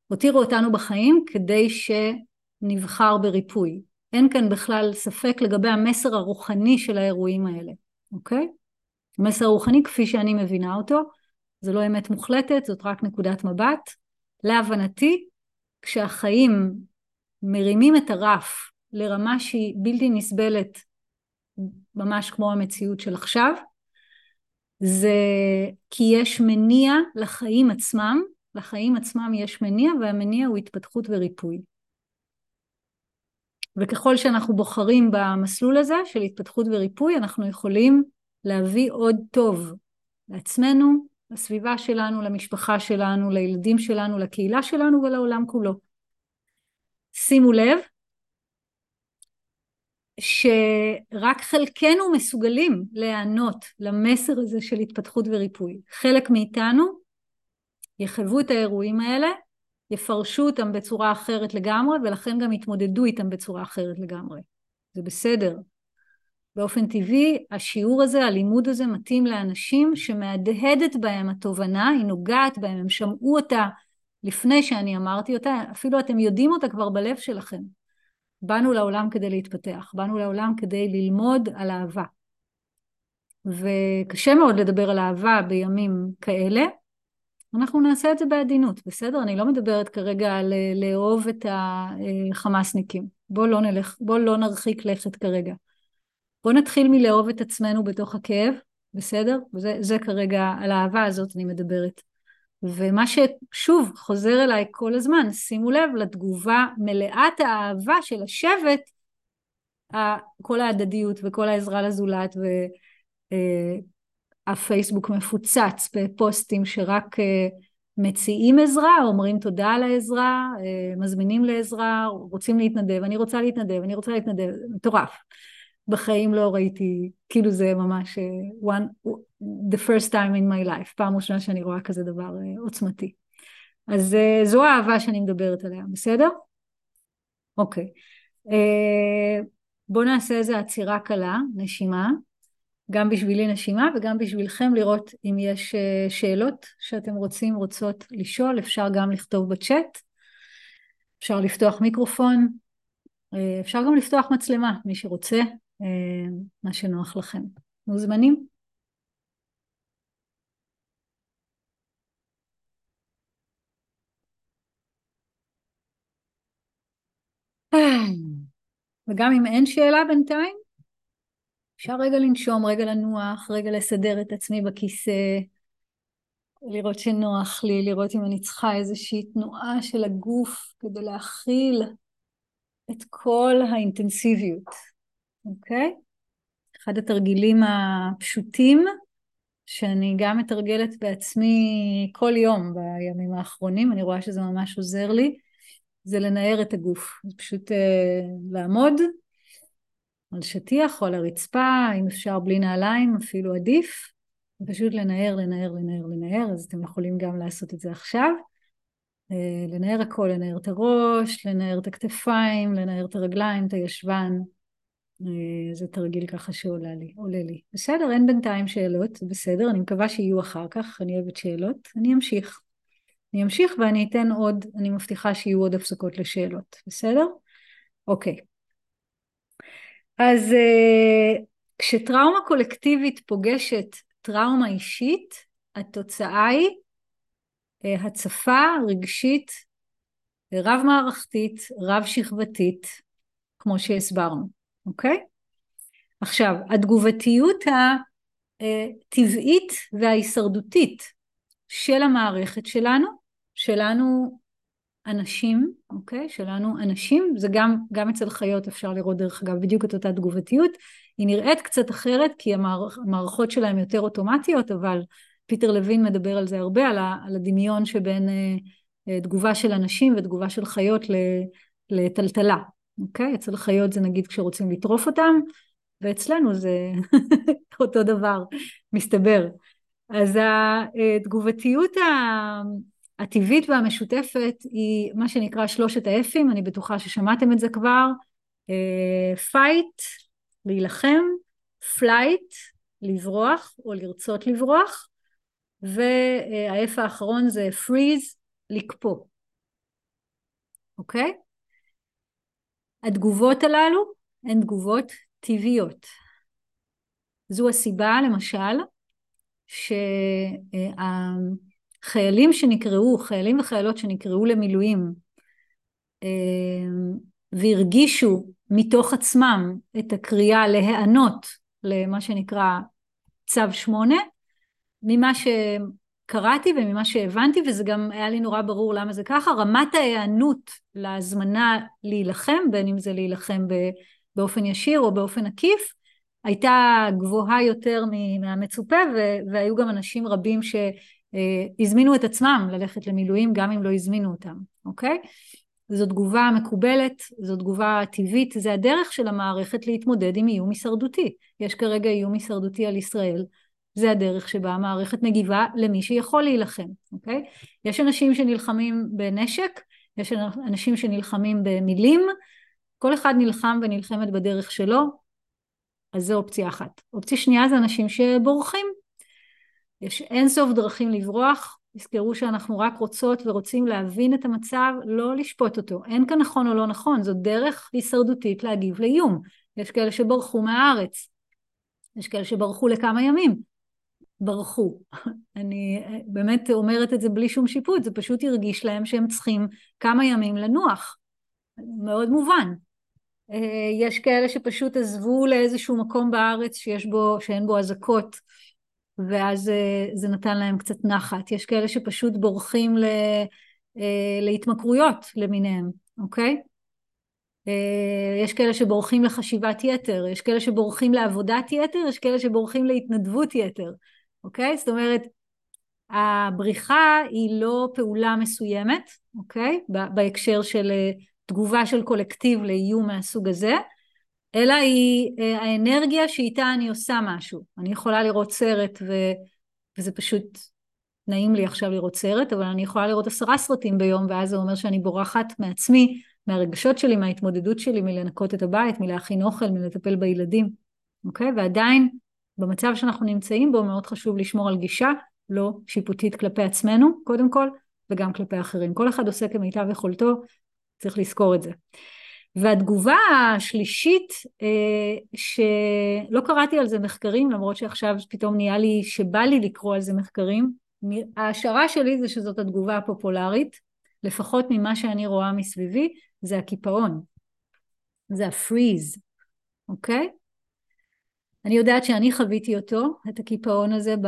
הותירו אותנו בחיים כדי שנבחר בריפוי. אין כאן בכלל ספק לגבי המסר הרוחני של האירועים האלה, אוקיי? המסר הרוחני כפי שאני מבינה אותו, זה לא אמת מוחלטת, זאת רק נקודת מבט. להבנתי, כשהחיים מרימים את הרף לרמה שהיא בלתי נסבלת, ממש כמו המציאות של עכשיו, זה כי יש מניע לחיים עצמם, לחיים עצמם יש מניע והמניע הוא התפתחות וריפוי. וככל שאנחנו בוחרים במסלול הזה של התפתחות וריפוי, אנחנו יכולים להביא עוד טוב לעצמנו, לסביבה שלנו, למשפחה שלנו, לילדים שלנו, לקהילה שלנו ולעולם כולו. שימו לב שרק חלקנו מסוגלים להיענות למסר הזה של התפתחות וריפוי. חלק מאיתנו יחוו את האירועים האלה יפרשו אותם בצורה אחרת לגמרי ולכן גם יתמודדו איתם בצורה אחרת לגמרי. זה בסדר. באופן טבעי השיעור הזה, הלימוד הזה מתאים לאנשים שמהדהדת בהם התובנה, היא נוגעת בהם, הם שמעו אותה לפני שאני אמרתי אותה, אפילו אתם יודעים אותה כבר בלב שלכם. באנו לעולם כדי להתפתח, באנו לעולם כדי ללמוד על אהבה. וקשה מאוד לדבר על אהבה בימים כאלה, אנחנו נעשה את זה בעדינות, בסדר? אני לא מדברת כרגע על אה, לאהוב את החמאסניקים. בואו לא נלך, בואו לא נרחיק לכת כרגע. בואו נתחיל מלאהוב את עצמנו בתוך הכאב, בסדר? וזה זה כרגע, על האהבה הזאת אני מדברת. ומה ששוב חוזר אליי כל הזמן, שימו לב לתגובה מלאת האהבה של השבט, כל ההדדיות וכל העזרה לזולת והפייסבוק מפוצץ בפוסטים שרק אה, מציעים עזרה, אומרים תודה על העזרה, אה, מזמינים לעזרה, רוצים להתנדב, אני רוצה להתנדב, אני רוצה להתנדב, מטורף. בחיים לא ראיתי, כאילו זה ממש אה, one, the first time in my life, פעם ראשונה שאני רואה כזה דבר עוצמתי. אז זו האהבה שאני מדברת עליה, בסדר? אוקיי. בואו נעשה איזה עצירה קלה, נשימה. גם בשבילי נשימה וגם בשבילכם לראות אם יש אה, שאלות שאתם רוצים, רוצות לשאול, אפשר גם לכתוב בצ'אט, אפשר לפתוח מיקרופון, אה, אפשר גם לפתוח מצלמה, מי שרוצה, אה, מה שנוח לכם. מוזמנים? וגם אם אין שאלה בינתיים, אפשר רגע לנשום, רגע לנוח, רגע לסדר את עצמי בכיסא, לראות שנוח לי, לראות אם אני צריכה איזושהי תנועה של הגוף כדי להכיל את כל האינטנסיביות, אוקיי? אחד התרגילים הפשוטים שאני גם מתרגלת בעצמי כל יום בימים האחרונים, אני רואה שזה ממש עוזר לי, זה לנער את הגוף. פשוט אה, לעמוד, על שטיח או על הרצפה, אם אפשר בלי נעליים אפילו עדיף, פשוט לנער, לנער, לנער, לנער, אז אתם יכולים גם לעשות את זה עכשיו. אה, לנער הכל, לנער את הראש, לנער את הכתפיים, לנער את הרגליים, את הישבן. אה, זה תרגיל ככה שעולה לי, עולה לי. בסדר, אין בינתיים שאלות, בסדר, אני מקווה שיהיו אחר כך, אני אוהבת שאלות, אני אמשיך. אני אמשיך ואני אתן עוד, אני מבטיחה שיהיו עוד הפסקות לשאלות, בסדר? אוקיי. אז uh, כשטראומה קולקטיבית פוגשת טראומה אישית, התוצאה היא uh, הצפה רגשית רב מערכתית, רב שכבתית, כמו שהסברנו, אוקיי? עכשיו, התגובתיות הטבעית וההישרדותית של המערכת שלנו, שלנו אנשים, אוקיי? שלנו אנשים, זה גם, גם אצל חיות אפשר לראות דרך אגב בדיוק את אותה תגובתיות, היא נראית קצת אחרת כי המערכ, המערכות שלהם יותר אוטומטיות, אבל פיטר לוין מדבר על זה הרבה, על, ה, על הדמיון שבין אה, אה, תגובה של אנשים ותגובה של חיות לטלטלה, אוקיי? אצל חיות זה נגיד כשרוצים לטרוף אותם, ואצלנו זה אותו דבר, מסתבר. אז התגובתיות הטבעית והמשותפת היא מה שנקרא שלושת האפים, אני בטוחה ששמעתם את זה כבר, Fight, אה, להילחם, Flight, לברוח או לרצות לברוח, וה F האחרון זה Freeze, לקפוא, אוקיי? התגובות הללו הן תגובות טבעיות. זו הסיבה למשל שה... חיילים שנקראו, חיילים וחיילות שנקראו למילואים אה, והרגישו מתוך עצמם את הקריאה להיענות למה שנקרא צו שמונה, ממה שקראתי וממה שהבנתי, וזה גם היה לי נורא ברור למה זה ככה, רמת ההיענות להזמנה להילחם, בין אם זה להילחם באופן ישיר או באופן עקיף, הייתה גבוהה יותר מהמצופה, והיו גם אנשים רבים ש... אה, הזמינו את עצמם ללכת למילואים גם אם לא הזמינו אותם, אוקיי? זו תגובה מקובלת, זו תגובה טבעית, זה הדרך של המערכת להתמודד עם איום הישרדותי. יש כרגע איום הישרדותי על ישראל, זה הדרך שבה המערכת מגיבה למי שיכול להילחם, אוקיי? יש אנשים שנלחמים בנשק, יש אנשים שנלחמים במילים, כל אחד נלחם ונלחמת בדרך שלו, אז זו אופציה אחת. אופציה שנייה זה אנשים שבורחים, יש אינסוף דרכים לברוח, תזכרו שאנחנו רק רוצות ורוצים להבין את המצב, לא לשפוט אותו. אין כאן נכון או לא נכון, זו דרך הישרדותית להגיב לאיום. יש כאלה שברחו מהארץ, יש כאלה שברחו לכמה ימים. ברחו. אני באמת אומרת את זה בלי שום שיפוט, זה פשוט הרגיש להם שהם צריכים כמה ימים לנוח. מאוד מובן. אה, יש כאלה שפשוט עזבו לאיזשהו מקום בארץ שיש בו, שאין בו אזעקות ואז אה, זה נתן להם קצת נחת. יש כאלה שפשוט בורחים ל, אה, להתמכרויות למיניהם, אוקיי? אה, יש כאלה שבורחים לחשיבת יתר, יש כאלה שבורחים לעבודת יתר, יש כאלה שבורחים להתנדבות יתר, אוקיי? זאת אומרת, הבריחה היא לא פעולה מסוימת, אוקיי? בהקשר של תגובה של קולקטיב לאיום מהסוג הזה, אלא היא אה, האנרגיה שאיתה אני עושה משהו. אני יכולה לראות סרט ו... וזה פשוט נעים לי עכשיו לראות סרט, אבל אני יכולה לראות עשרה סרטים ביום, ואז זה אומר שאני בורחת מעצמי, מהרגשות שלי, מההתמודדות שלי, מלנקות את הבית, מלהכין אוכל, מלטפל בילדים, אוקיי? ועדיין, במצב שאנחנו נמצאים בו, מאוד חשוב לשמור על גישה לא שיפוטית כלפי עצמנו, קודם כל, וגם כלפי אחרים. כל אחד עושה כמיטב יכולתו, צריך לזכור את זה. והתגובה השלישית, אה, שלא קראתי על זה מחקרים, למרות שעכשיו פתאום נהיה לי שבא לי לקרוא על זה מחקרים, ההשערה שלי זה שזאת התגובה הפופולרית, לפחות ממה שאני רואה מסביבי, זה הקיפאון, זה הפריז, אוקיי? אני יודעת שאני חוויתי אותו, את הקיפאון הזה ב,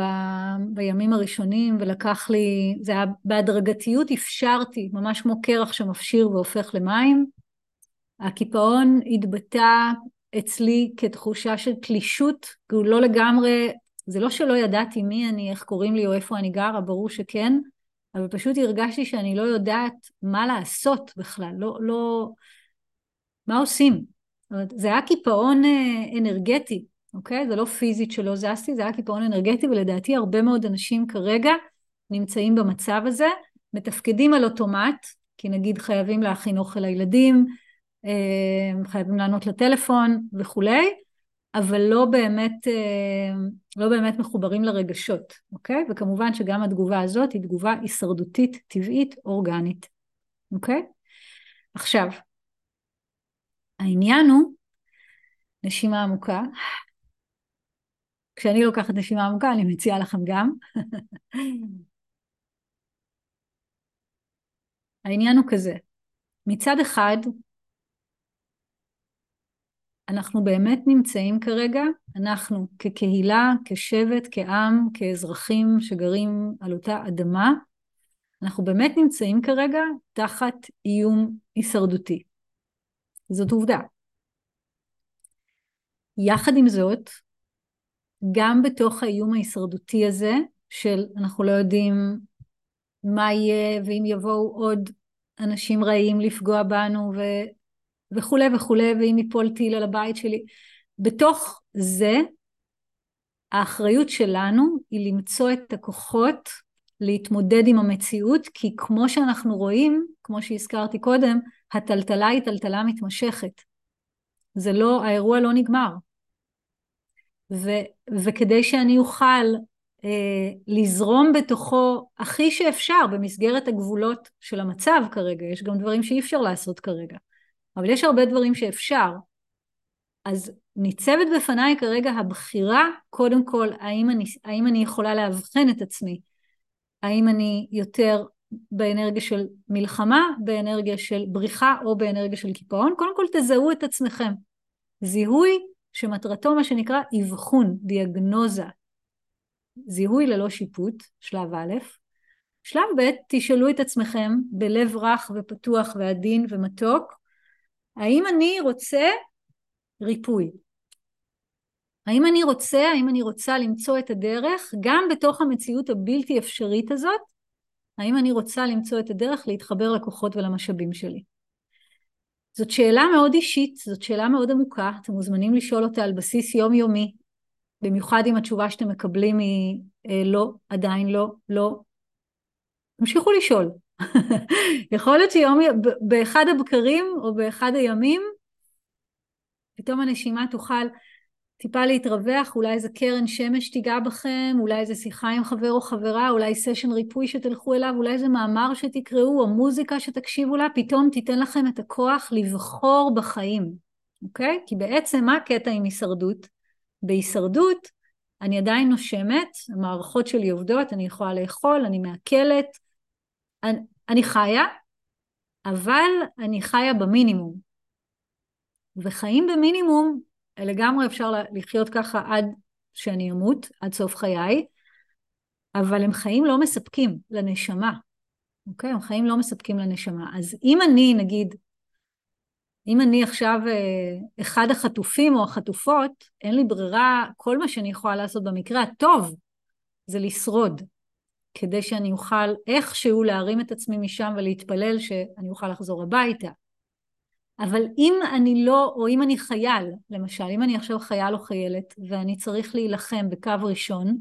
בימים הראשונים, ולקח לי, זה היה בהדרגתיות אפשרתי, ממש כמו קרח שמפשיר והופך למים, הקיפאון התבטא אצלי כתחושה של תלישות, הוא לא לגמרי, זה לא שלא ידעתי מי אני, איך קוראים לי או איפה אני גרה, ברור שכן, אבל פשוט הרגשתי שאני לא יודעת מה לעשות בכלל, לא, לא, מה עושים? זה היה קיפאון אה, אנרגטי, אוקיי? זה לא פיזית שלא זזתי, זה היה קיפאון אנרגטי, ולדעתי הרבה מאוד אנשים כרגע נמצאים במצב הזה, מתפקדים על אוטומט, כי נגיד חייבים להכין אוכל לילדים, חייבים לענות לטלפון וכולי, אבל לא באמת, אה, לא באמת מחוברים לרגשות, אוקיי? וכמובן שגם התגובה הזאת היא תגובה הישרדותית, טבעית, אורגנית, אוקיי? עכשיו, העניין הוא נשימה עמוקה. כשאני לוקחת נשימה עמוקה, אני מציעה לכם גם. העניין הוא כזה, מצד אחד, אנחנו באמת נמצאים כרגע, אנחנו כקהילה, כשבט, כעם, כאזרחים שגרים על אותה אדמה, אנחנו באמת נמצאים כרגע תחת איום הישרדותי. זאת עובדה. יחד עם זאת, גם בתוך האיום ההישרדותי הזה, של אנחנו לא יודעים מה יהיה, ואם יבואו עוד אנשים רעים לפגוע בנו, ו... וכולי וכולי, ואם ייפול טיל על הבית שלי. בתוך זה, האחריות שלנו היא למצוא את הכוחות להתמודד עם המציאות, כי כמו שאנחנו רואים, כמו שהזכרתי קודם, הטלטלה היא טלטלה מתמשכת. זה לא, האירוע לא נגמר. ו, וכדי שאני אוכל אה, לזרום בתוכו הכי שאפשר במסגרת הגבולות של המצב כרגע, יש גם דברים שאי אפשר לעשות כרגע. אבל יש הרבה דברים שאפשר. אז ניצבת בפניי כרגע הבחירה, קודם כל, האם אני, האם אני יכולה לאבחן את עצמי? האם אני יותר באנרגיה של מלחמה, באנרגיה של בריחה או באנרגיה של קיפאון? קודם כל תזהו את עצמכם. זיהוי שמטרתו מה שנקרא אבחון, דיאגנוזה. זיהוי ללא שיפוט, שלב א', שלב ב', תשאלו את עצמכם בלב רך ופתוח ועדין ומתוק, האם אני רוצה ריפוי? האם אני רוצה, האם אני רוצה למצוא את הדרך גם בתוך המציאות הבלתי אפשרית הזאת? האם אני רוצה למצוא את הדרך להתחבר לכוחות ולמשאבים שלי? זאת שאלה מאוד אישית, זאת שאלה מאוד עמוקה, אתם מוזמנים לשאול אותה על בסיס יומיומי, במיוחד אם התשובה שאתם מקבלים היא אה, לא, עדיין לא, לא. תמשיכו לשאול, יכול להיות שיום, באחד הבקרים או באחד הימים, פתאום הנשימה תוכל טיפה להתרווח, אולי איזה קרן שמש תיגע בכם, איזה איזה שיחה עם חבר או חברה, אולי סשן ריפוי שתלכו אליו, אולי איזה מאמר שתקראו, או מוזיקה שתקשיבו לה, פתאום תיתן לכם את הכוח לבחור בחיים, אוקיי? כי בעצם מה הקטע עם הישרדות? בהישרדות אני עדיין נושמת, המערכות שלי עובדות, אני יכולה לאכול, אני מעכלת, אני, חיה, אבל אני חיה במינימום. וחיים במינימום, לגמרי אפשר לחיות ככה עד שאני אמות, עד סוף חיי, אבל הם חיים לא מספקים לנשמה, אוקיי? הם חיים לא מספקים לנשמה. אז אם אני, נגיד, אם אני עכשיו אה, אחד החטופים או החטופות, אין לי ברירה, כל מה שאני יכולה לעשות במקרה הטוב זה לשרוד, כדי שאני אוכל איכשהו להרים את עצמי משם ולהתפלל שאני אוכל לחזור הביתה. אבל אם אני לא, או אם אני חייל, למשל, אם אני עכשיו חייל או חיילת ואני צריך להילחם בקו ראשון,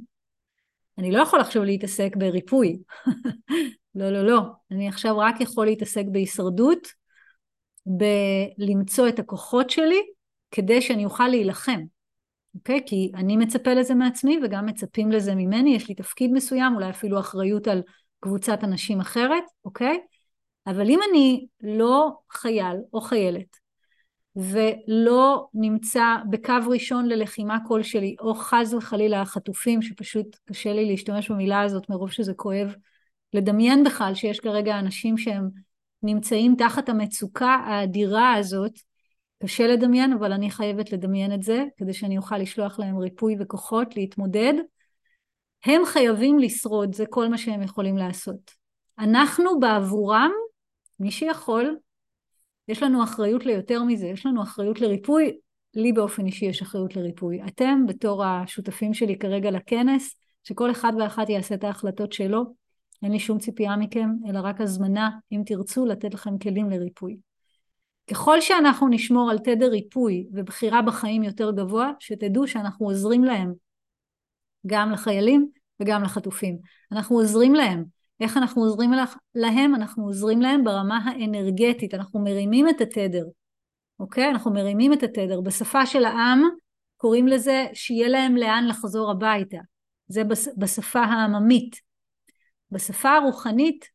אני לא יכול עכשיו להתעסק בריפוי. לא, לא, לא. אני עכשיו רק יכול להתעסק בהישרדות, בלמצוא את הכוחות שלי, כדי שאני אוכל להילחם. אוקיי? כי אני מצפה לזה מעצמי וגם מצפים לזה ממני, יש לי תפקיד מסוים, אולי אפילו אחריות על קבוצת אנשים אחרת, אוקיי? אבל אם אני לא חייל או חיילת ולא נמצא בקו ראשון ללחימה כלשהי, או חס וחלילה החטופים, שפשוט קשה לי להשתמש במילה הזאת מרוב שזה כואב, לדמיין בכלל שיש כרגע אנשים שהם נמצאים תחת המצוקה האדירה הזאת, קשה לדמיין, אבל אני חייבת לדמיין את זה, כדי שאני אוכל לשלוח להם ריפוי וכוחות להתמודד. הם חייבים לשרוד, זה כל מה שהם יכולים לעשות. אנחנו בעבורם מי שיכול, יש לנו אחריות ליותר מזה, יש לנו אחריות לריפוי, לי באופן אישי יש אחריות לריפוי. אתם בתור השותפים שלי כרגע לכנס, שכל אחד ואחת יעשה את ההחלטות שלו, אין לי שום ציפייה מכם, אלא רק הזמנה, אם תרצו, לתת לכם כלים לריפוי. ככל שאנחנו נשמור על תדר ריפוי ובחירה בחיים יותר גבוה, שתדעו שאנחנו עוזרים להם, גם לחיילים וגם לחטופים. אנחנו עוזרים להם. איך אנחנו עוזרים להם? אנחנו עוזרים להם ברמה האנרגטית, אנחנו מרימים את התדר, אוקיי? אנחנו מרימים את התדר. בשפה של העם קוראים לזה שיהיה להם לאן לחזור הביתה. זה בשפה העממית. בשפה הרוחנית,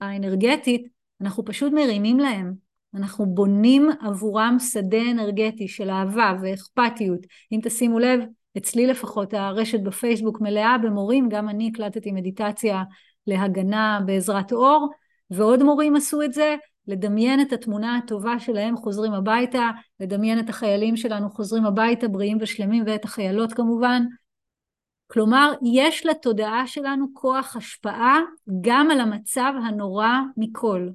האנרגטית, אנחנו פשוט מרימים להם. אנחנו בונים עבורם שדה אנרגטי של אהבה ואכפתיות. אם תשימו לב, אצלי לפחות הרשת בפייסבוק מלאה במורים, גם אני הקלטתי מדיטציה להגנה בעזרת אור, ועוד מורים עשו את זה, לדמיין את התמונה הטובה שלהם חוזרים הביתה, לדמיין את החיילים שלנו חוזרים הביתה בריאים ושלמים ואת החיילות כמובן. כלומר, יש לתודעה שלנו כוח השפעה גם על המצב הנורא מכל.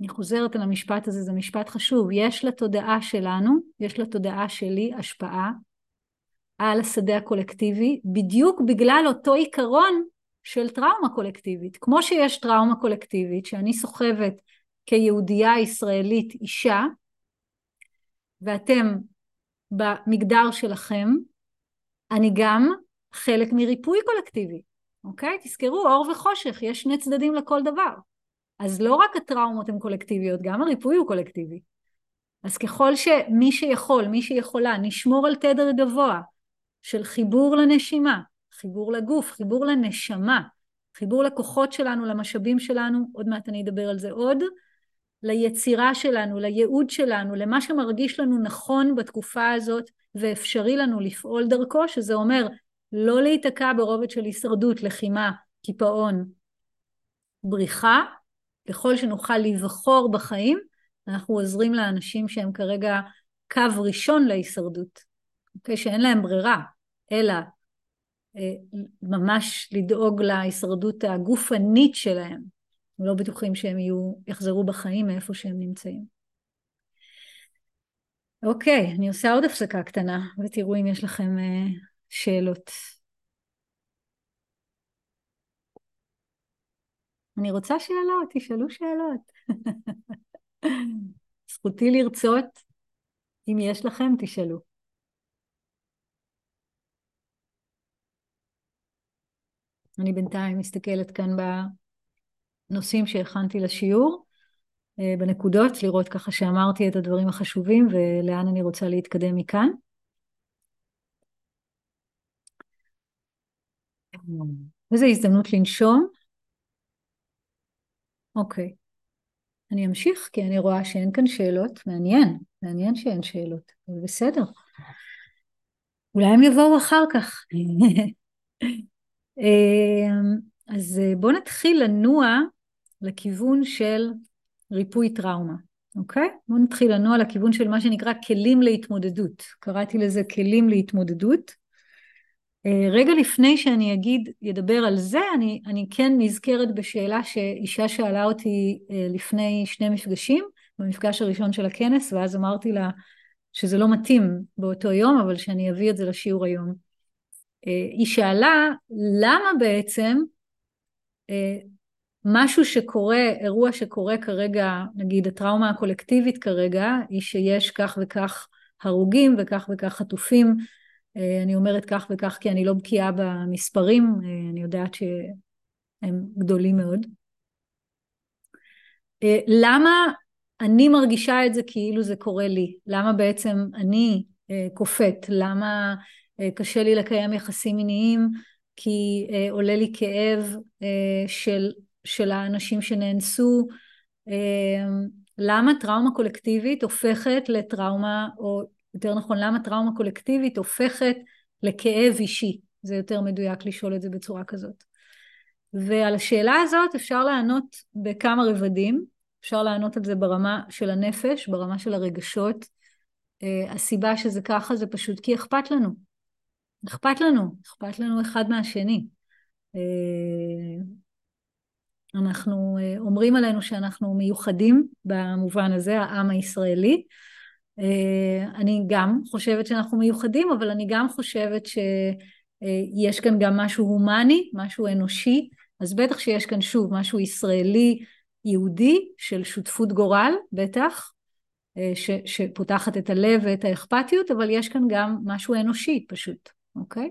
אני חוזרת על המשפט הזה, זה משפט חשוב. יש לתודעה שלנו, יש לתודעה שלי השפעה על השדה הקולקטיבי, בדיוק בגלל אותו עיקרון של טראומה קולקטיבית. כמו שיש טראומה קולקטיבית, שאני סוחבת כיהודייה ישראלית אישה, ואתם במגדר שלכם, אני גם חלק מריפוי קולקטיבי, אוקיי? תזכרו, אור וחושך, יש שני צדדים לכל דבר. אז לא רק הטראומות הן קולקטיביות, גם הריפוי הוא קולקטיבי. אז ככל שמי שיכול, מי שיכולה, נשמור על תדר גבוה של חיבור לנשימה, חיבור לגוף, חיבור לנשמה, חיבור לכוחות שלנו, למשאבים שלנו, עוד מעט אני אדבר על זה עוד, ליצירה שלנו, לייעוד שלנו, למה שמרגיש לנו נכון בתקופה הזאת ואפשרי לנו לפעול דרכו, שזה אומר לא להיתקע ברובד של הישרדות, לחימה, קיפאון, בריחה, ככל שנוכל לבחור בחיים, אנחנו עוזרים לאנשים שהם כרגע קו ראשון להישרדות, אוקיי? שאין להם ברירה, אלא אה, ממש לדאוג להישרדות הגופנית שלהם. הם לא בטוחים שהם יהיו, יחזרו בחיים מאיפה שהם נמצאים. אוקיי, אני עושה עוד הפסקה קטנה, ותראו אם יש לכם אה, שאלות. אני רוצה שאלות, תשאלו שאלות. זכותי לרצות, אם יש לכם, תשאלו. אני בינתיים מסתכלת כאן בנושאים שהכנתי לשיעור, אה, בנקודות, לראות ככה שאמרתי את הדברים החשובים ולאן אני רוצה להתקדם מכאן. וזו הזדמנות לנשום. אוקיי. אני אמשיך כי אני רואה שאין כאן שאלות. מעניין, מעניין שאין שאלות, אבל בסדר. אולי הם יבואו אחר כך. אמ, אז אה, בואו נתחיל לנוע לכיוון של ריפוי טראומה, אוקיי? בואו נתחיל לנוע לכיוון של מה שנקרא כלים להתמודדות. קראתי לזה כלים להתמודדות. אה, רגע לפני שאני אגיד, ידבר על זה, אני, אני כן נזכרת בשאלה שאישה שאלה אותי אה, לפני שני מפגשים, במפגש הראשון של הכנס, ואז אמרתי לה שזה לא מתאים באותו יום, אבל שאני אביא את זה לשיעור היום. אה, היא שאלה למה בעצם משהו שקורה, אירוע שקורה כרגע, נגיד הטראומה הקולקטיבית כרגע, היא שיש כך וכך הרוגים וכך וכך חטופים אני אומרת כך וכך כי אני לא בקיאה במספרים, אה, אני יודעת שהם גדולים מאוד. אה, למה אני מרגישה את זה כאילו זה קורה לי? למה בעצם אני כופת? למה קשה לי לקיים יחסים מיניים? כי עולה לי כאב של, של האנשים שנאנסו? למה טראומה קולקטיבית הופכת לטראומה או יותר נכון למה טראומה קולקטיבית הופכת לכאב אישי, זה יותר מדויק לשאול את זה בצורה כזאת. ועל השאלה הזאת אפשר לענות בכמה רבדים, אפשר לענות על זה ברמה של הנפש, ברמה של הרגשות. Uh, הסיבה שזה ככה זה פשוט כי אכפת לנו. אכפת לנו, אכפת לנו אחד מהשני. Uh, אנחנו uh, אומרים עלינו שאנחנו מיוחדים במובן הזה, העם הישראלי, אה, אני גם חושבת שאנחנו מיוחדים, אבל אני גם חושבת שיש כאן גם משהו הומני, משהו אנושי, אז בטח שיש כאן שוב משהו ישראלי יהודי של שותפות גורל, בטח, אה, ש, שפותחת את הלב ואת האכפתיות, אבל יש כאן גם משהו אנושי פשוט, אוקיי?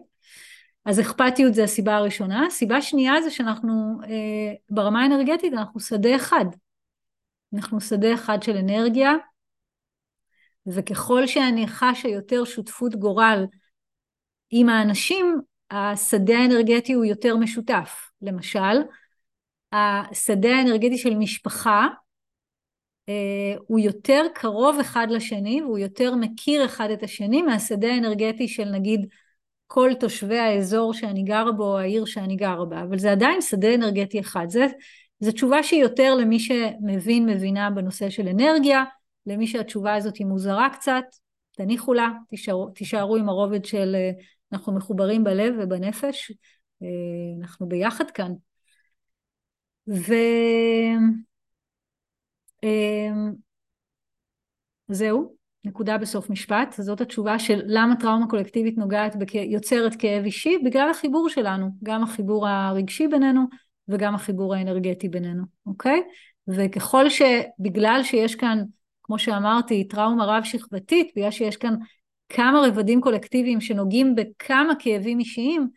אז אכפתיות זה הסיבה הראשונה. הסיבה שנייה זה שאנחנו אה, ברמה האנרגטית אנחנו שדה אחד. אנחנו שדה אחד של אנרגיה, וככל שאני חשה יותר שותפות גורל עם האנשים, השדה האנרגטי הוא יותר משותף. למשל, השדה האנרגטי של משפחה אה, הוא יותר קרוב אחד לשני והוא יותר מכיר אחד את השני מהשדה האנרגטי של נגיד כל תושבי האזור שאני גרה בו או העיר שאני גרה בה, אבל זה עדיין שדה אנרגטי אחד. זו תשובה שהיא יותר למי שמבין, מבינה בנושא של אנרגיה, למי שהתשובה הזאת היא מוזרה קצת, תניחו לה, תישארו, תישארו עם הרובד של אה, אנחנו מחוברים בלב ובנפש, אה, אנחנו ביחד כאן. וזהו, אה, נקודה בסוף משפט, זאת התשובה של למה טראומה קולקטיבית נוגעת, בכ... יוצרת כאב אישי, בגלל החיבור שלנו, גם החיבור הרגשי בינינו וגם החיבור האנרגטי בינינו, אוקיי? וככל שבגלל שיש כאן כמו שאמרתי, טראומה רב-שכבתית, בגלל שיש כאן כמה רבדים קולקטיביים שנוגעים בכמה כאבים אישיים,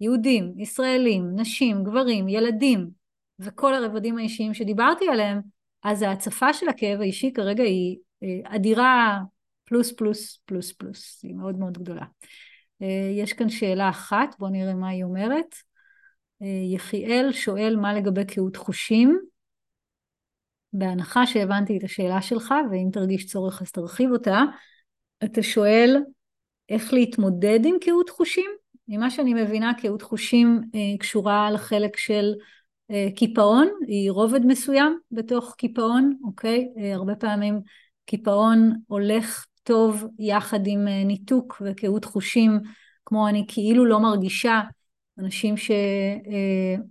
יהודים, ישראלים, נשים, גברים, ילדים, וכל הרבדים האישיים שדיברתי עליהם, אז ההצפה של הכאב האישי כרגע היא אה, אדירה פלוס פלוס פלוס פלוס, היא מאוד מאוד גדולה. אה, יש כאן שאלה אחת, בואו נראה מה היא אומרת. אה, יחיאל שואל מה לגבי קהות חושים. בהנחה שהבנתי את השאלה שלך, ואם תרגיש צורך אז תרחיב אותה, אתה שואל איך להתמודד עם קהות חושים? ממה שאני מבינה, קהות חושים אה, קשורה לחלק של אה, קיפאון, היא רובד מסוים בתוך קיפאון, אוקיי? אה, הרבה פעמים קיפאון הולך טוב יחד עם אה, ניתוק וקהות חושים, כמו אני כאילו לא מרגישה, אנשים ש... אה,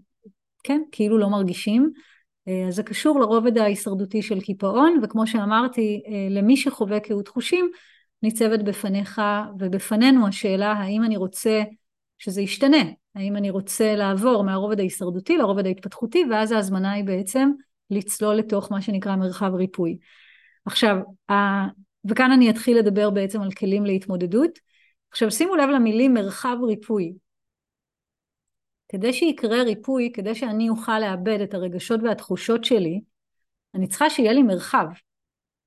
כן, כאילו לא מרגישים. אה, אז זה קשור לרובד ההישרדותי של קיפאון, וכמו שאמרתי, אה, למי שחווה קהות חושים, ניצבת בפניך ובפנינו השאלה האם אני רוצה שזה ישתנה, האם אני רוצה לעבור מהרובד ההישרדותי לרובד ההתפתחותי, ואז ההזמנה היא בעצם לצלול לתוך מה שנקרא מרחב ריפוי. עכשיו, וכאן אני אתחיל לדבר בעצם על כלים להתמודדות. עכשיו שימו לב למילים מרחב ריפוי. כדי שיקרה ריפוי, כדי שאני אוכל לאבד את הרגשות והתחושות שלי, אני צריכה שיהיה לי מרחב,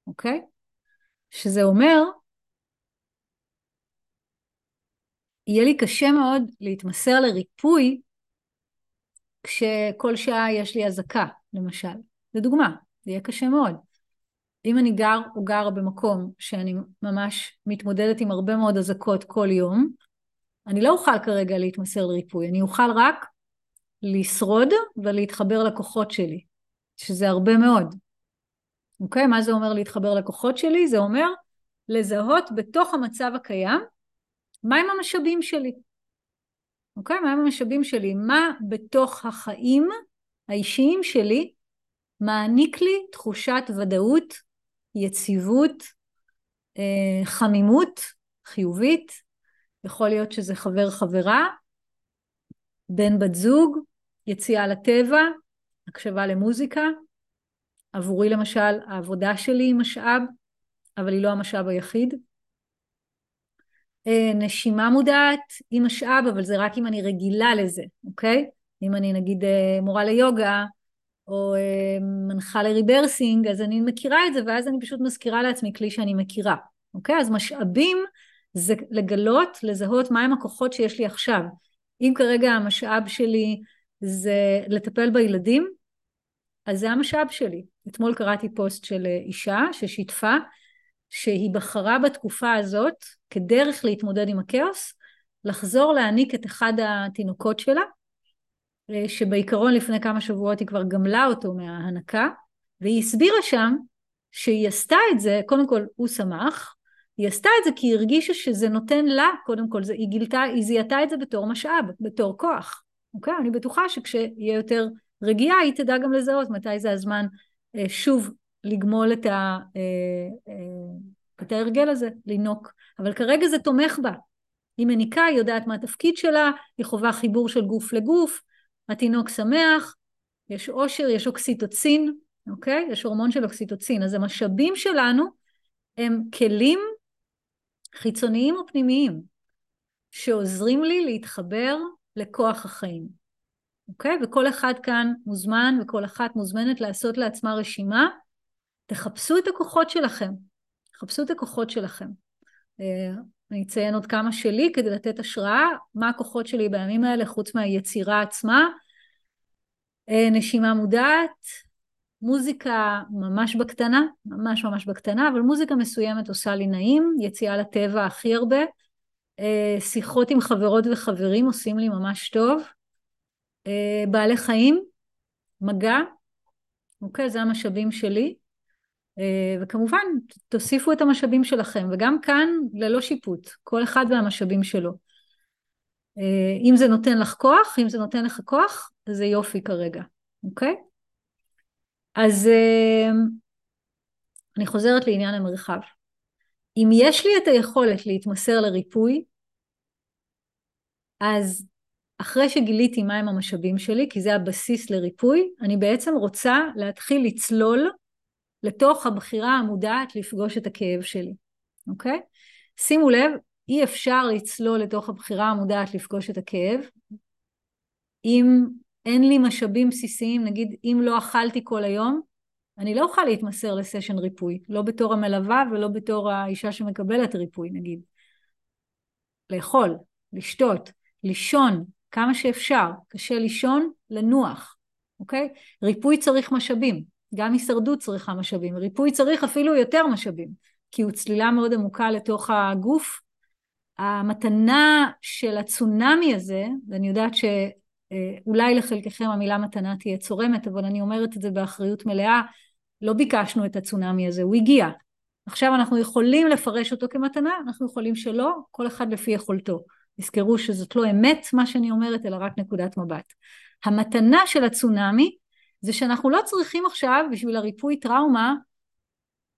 אוקיי? שזה אומר, יהיה לי קשה מאוד להתמסר לריפוי כשכל שעה יש לי אזעקה, למשל. לדוגמה, זה יהיה קשה מאוד. אם אני גר או גרה במקום שאני ממש מתמודדת עם הרבה מאוד אזעקות כל יום, אני לא אוכל כרגע להתמסר לריפוי, אני אוכל רק לשרוד ולהתחבר לכוחות שלי, שזה הרבה מאוד. אוקיי? מה זה אומר להתחבר לכוחות שלי? זה אומר לזהות בתוך המצב הקיים מהם המשאבים שלי. אוקיי? מהם המשאבים שלי? מה בתוך החיים האישיים שלי מעניק לי תחושת ודאות, יציבות, אה, חמימות חיובית, יכול להיות שזה חבר חברה, בן בת זוג, יציאה לטבע, הקשבה למוזיקה. עבורי למשל העבודה שלי היא משאב, אבל היא לא המשאב היחיד. אה, נשימה מודעת היא משאב, אבל זה רק אם אני רגילה לזה, אוקיי? אם אני נגיד אה, מורה ליוגה, או אה, מנחה לריברסינג, אז אני מכירה את זה, ואז אני פשוט מזכירה לעצמי כלי שאני מכירה, אוקיי? אז משאבים זה לגלות, לזהות מהם הכוחות שיש לי עכשיו. אם כרגע המשאב שלי זה לטפל בילדים, אז זה המשאב שלי. אתמול קראתי פוסט של אישה ששיתפה שהיא בחרה בתקופה הזאת כדרך להתמודד עם הכאוס, לחזור להניק את אחד התינוקות שלה, אה, שבעיקרון לפני כמה שבועות היא כבר גמלה אותו מההנקה, והיא הסבירה שם שהיא עשתה את זה, קודם כל הוא שמח, היא עשתה את זה כי היא הרגישה שזה נותן לה, קודם כל, זה, היא גילתה, היא זיהתה את זה בתור משאב, בתור כוח, אוקיי? אני בטוחה שכשיהיה יותר רגיעה היא תדע גם לזהות מתי זה הזמן אה, שוב לגמול את, ה, אה, את ההרגל הזה, לינוק, אבל כרגע זה תומך בה. היא מניקה, היא יודעת מה התפקיד שלה, היא חווה חיבור של גוף לגוף, התינוק שמח, יש אושר, יש אוקסיטוצין, אוקיי? יש הורמון של אוקסיטוצין. אז המשאבים שלנו הם כלים חיצוניים או פנימיים שעוזרים לי להתחבר לכוח החיים, אוקיי? וכל אחד כאן מוזמן וכל אחת מוזמנת לעשות לעצמה רשימה. תחפשו את הכוחות שלכם, תחפשו את הכוחות שלכם. אה, אני אציין עוד כמה שלי כדי לתת השראה, מה הכוחות שלי בימים האלה חוץ מהיצירה עצמה. אה, נשימה מודעת, מוזיקה ממש בקטנה, ממש ממש בקטנה, אבל מוזיקה מסוימת עושה לי נעים, יציאה לטבע הכי הרבה, אה, שיחות עם חברות וחברים עושים לי ממש טוב, אה, בעלי חיים, מגע, אוקיי, זה המשאבים שלי, אה, וכמובן תוסיפו את המשאבים שלכם וגם כאן ללא שיפוט כל אחד והמשאבים שלו. אם זה נותן לך כוח אם זה נותן לך כוח זה יופי כרגע אוקיי אז אה, אני חוזרת לעניין המרחב אם יש לי את היכולת להתמסר לריפוי אז אחרי שגיליתי מהם המשאבים שלי כי זה הבסיס לריפוי אני בעצם רוצה להתחיל לצלול לתוך הבחירה המודעת לפגוש את הכאב שלי, אוקיי? שימו לב, אי אפשר לצלול לתוך הבחירה המודעת לפגוש את הכאב אם אין לי משאבים בסיסיים, נגיד אם לא אכלתי כל היום, אני לא אוכל להתמסר לסשן ריפוי, לא בתור המלווה ולא בתור האישה שמקבלת ריפוי נגיד. לאכול, לשתות, לישון כמה שאפשר, קשה לישון, לנוח, אוקיי? ריפוי צריך משאבים. גם הישרדות צריכה משאבים, ריפוי צריך אפילו יותר משאבים, כי הוא צלילה מאוד עמוקה לתוך הגוף. המתנה של הצונאמי הזה, ואני יודעת שאולי לחלקכם המילה מתנה תהיה צורמת, אבל אני אומרת את זה באחריות מלאה, לא ביקשנו את הצונאמי הזה, הוא הגיע. עכשיו אנחנו יכולים לפרש אותו כמתנה, אנחנו יכולים שלא, כל אחד לפי יכולתו. תזכרו שזאת לא אמת מה שאני אומרת, אלא רק נקודת מבט. המתנה של הצונאמי זה שאנחנו לא צריכים עכשיו בשביל הריפוי טראומה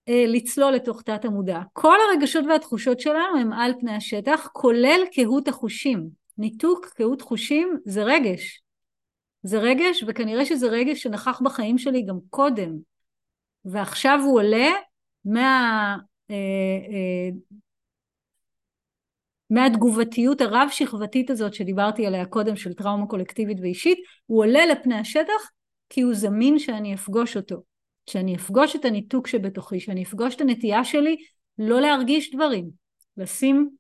אה, לצלול לתוך תת המודע. כל הרגשות והתחושות שלנו הם על פני השטח, כולל קהות החושים. ניתוק קהות חושים זה רגש. זה רגש, וכנראה שזה רגש שנכח בחיים שלי גם קודם. ועכשיו הוא עולה מה... אה, אה, מהתגובתיות הרב שכבתית הזאת שדיברתי עליה קודם של טראומה קולקטיבית ואישית, הוא עולה לפני השטח כי הוא זמין שאני אפגוש אותו, שאני אפגוש את הניתוק שבתוכי, שאני אפגוש את הנטייה שלי לא להרגיש דברים, לשים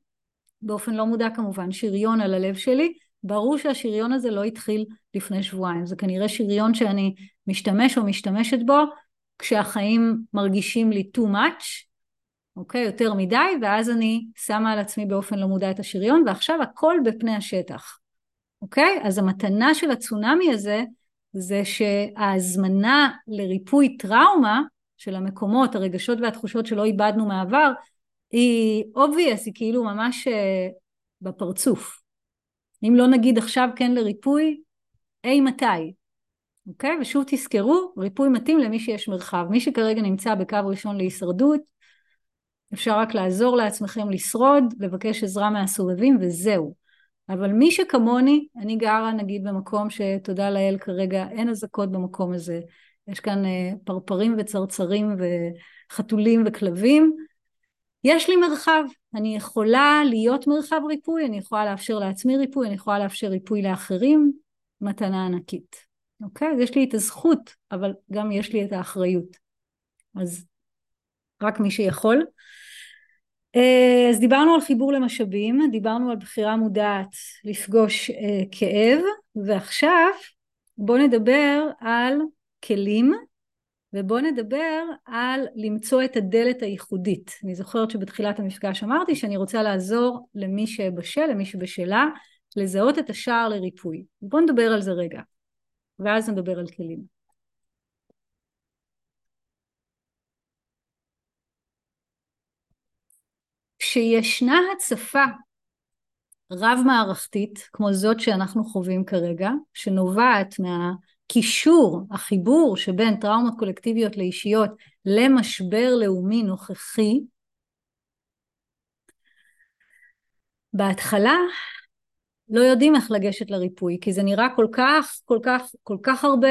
באופן לא מודע כמובן שריון על הלב שלי, ברור שהשריון הזה לא התחיל לפני שבועיים, זה כנראה שריון שאני משתמש או משתמשת בו כשהחיים מרגישים לי too much, אוקיי, יותר מדי, ואז אני שמה על עצמי באופן לא מודע את השריון, ועכשיו הכל בפני השטח, אוקיי? אז המתנה של הצונאמי הזה זה שההזמנה לריפוי טראומה של המקומות, הרגשות והתחושות שלא איבדנו מהעבר, היא obvious, היא כאילו ממש uh, בפרצוף. אם לא נגיד עכשיו כן לריפוי, אי מתי, אוקיי? ושוב תזכרו, ריפוי מתאים למי שיש מרחב. מי שכרגע נמצא בקו ראשון להישרדות, אפשר רק לעזור לעצמכם לשרוד, לבקש עזרה מהסובבים וזהו. אבל מי שכמוני, אני גרה נגיד במקום שתודה לאל כרגע אין אזעקות במקום הזה, יש כאן אה, פרפרים וצרצרים וחתולים וכלבים, יש לי מרחב, אני יכולה להיות מרחב ריפוי, אני יכולה לאפשר לעצמי ריפוי, אני יכולה לאפשר ריפוי לאחרים, מתנה ענקית. אוקיי? אז יש לי את הזכות, אבל גם יש לי את האחריות. אז רק מי שיכול. אה, אז דיברנו על חיבור למשאבים, דיברנו על בחירה מודעת לפגוש אה, כאב, ועכשיו בואו נדבר על כלים ובואו נדבר על למצוא את הדלת הייחודית. אני זוכרת שבתחילת המפגש אמרתי שאני רוצה לעזור למי שבשל, למי שבשלה, לזהות את השער לריפוי. בואו נדבר על זה רגע, ואז נדבר על כלים. כשישנה הצפה רב מערכתית כמו זאת שאנחנו חווים כרגע, שנובעת מה... הקישור, החיבור שבין טראומות קולקטיביות לאישיות למשבר לאומי נוכחי, בהתחלה לא יודעים איך לגשת לריפוי, כי זה נראה כל כך, כל כך, כל כך הרבה,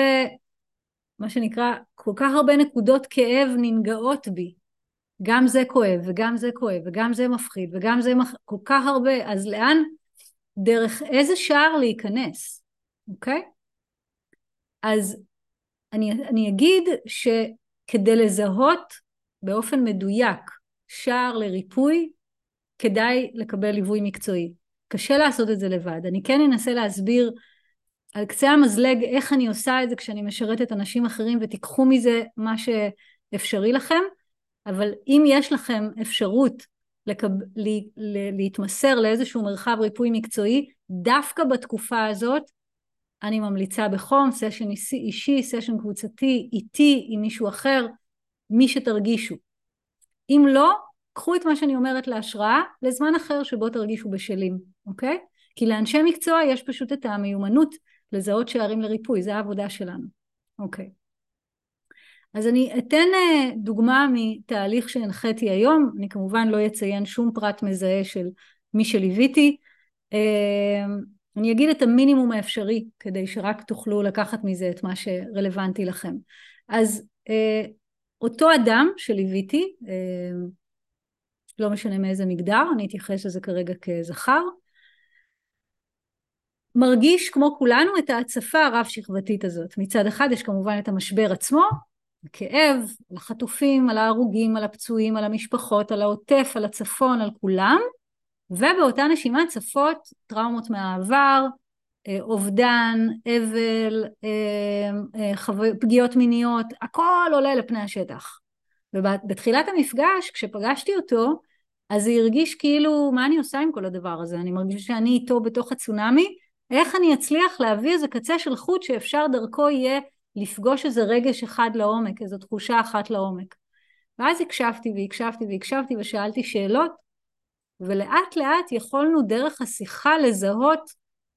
מה שנקרא, כל כך הרבה נקודות כאב ננגעות בי. גם זה כואב, וגם זה כואב, וגם זה מפחיד, וגם זה מח... כל כך הרבה, אז לאן, דרך איזה שער להיכנס, אוקיי? אז אני, אני אגיד שכדי לזהות באופן מדויק שער לריפוי, כדאי לקבל ליווי מקצועי. קשה לעשות את זה לבד. אני כן אנסה להסביר על קצה המזלג איך אני עושה את זה כשאני משרתת אנשים אחרים ותיקחו מזה מה שאפשרי לכם, אבל אם יש לכם אפשרות לקב... להתמסר לאיזשהו מרחב ריפוי מקצועי, דווקא בתקופה הזאת אני ממליצה בחום, סשן אישי, סשן קבוצתי, איתי, עם מישהו אחר, מי שתרגישו. אם לא, קחו את מה שאני אומרת להשראה לזמן אחר שבו תרגישו בשלים, אוקיי? כי לאנשי מקצוע יש פשוט את המיומנות לזהות שערים לריפוי, זה העבודה שלנו, אוקיי. אז אני אתן אה, דוגמה מתהליך שהנחיתי היום, אני כמובן לא אציין שום פרט מזהה של מי שליוויתי, אה, אני אגיד את המינימום האפשרי כדי שרק תוכלו לקחת מזה את מה שרלוונטי לכם. אז אה, אותו אדם שליוויתי, אה, לא משנה מאיזה מגדר, אני אתייחס לזה כרגע כזכר, מרגיש כמו כולנו את ההצפה הרב שכבתית הזאת. מצד אחד יש כמובן את המשבר עצמו, הכאב, על החטופים, על ההרוגים, על הפצועים, על המשפחות, על העוטף, על הצפון, על כולם, ובאותה נשימה צפות טראומות מהעבר, אה, אובדן, אבל, אה, אה, פגיעות מיניות, הכל עולה לפני השטח. ובתחילת המפגש, כשפגשתי אותו, אז זה הרגיש כאילו, מה אני עושה עם כל הדבר הזה? אני מרגישה שאני איתו בתוך הצונאמי, איך אני אצליח להביא איזה קצה של חוט שאפשר דרכו יהיה לפגוש איזה רגש אחד לעומק, איזו תחושה אחת לעומק. ואז הקשבתי והקשבתי והקשבתי ושאלתי שאלות ולאט לאט יכולנו דרך השיחה לזהות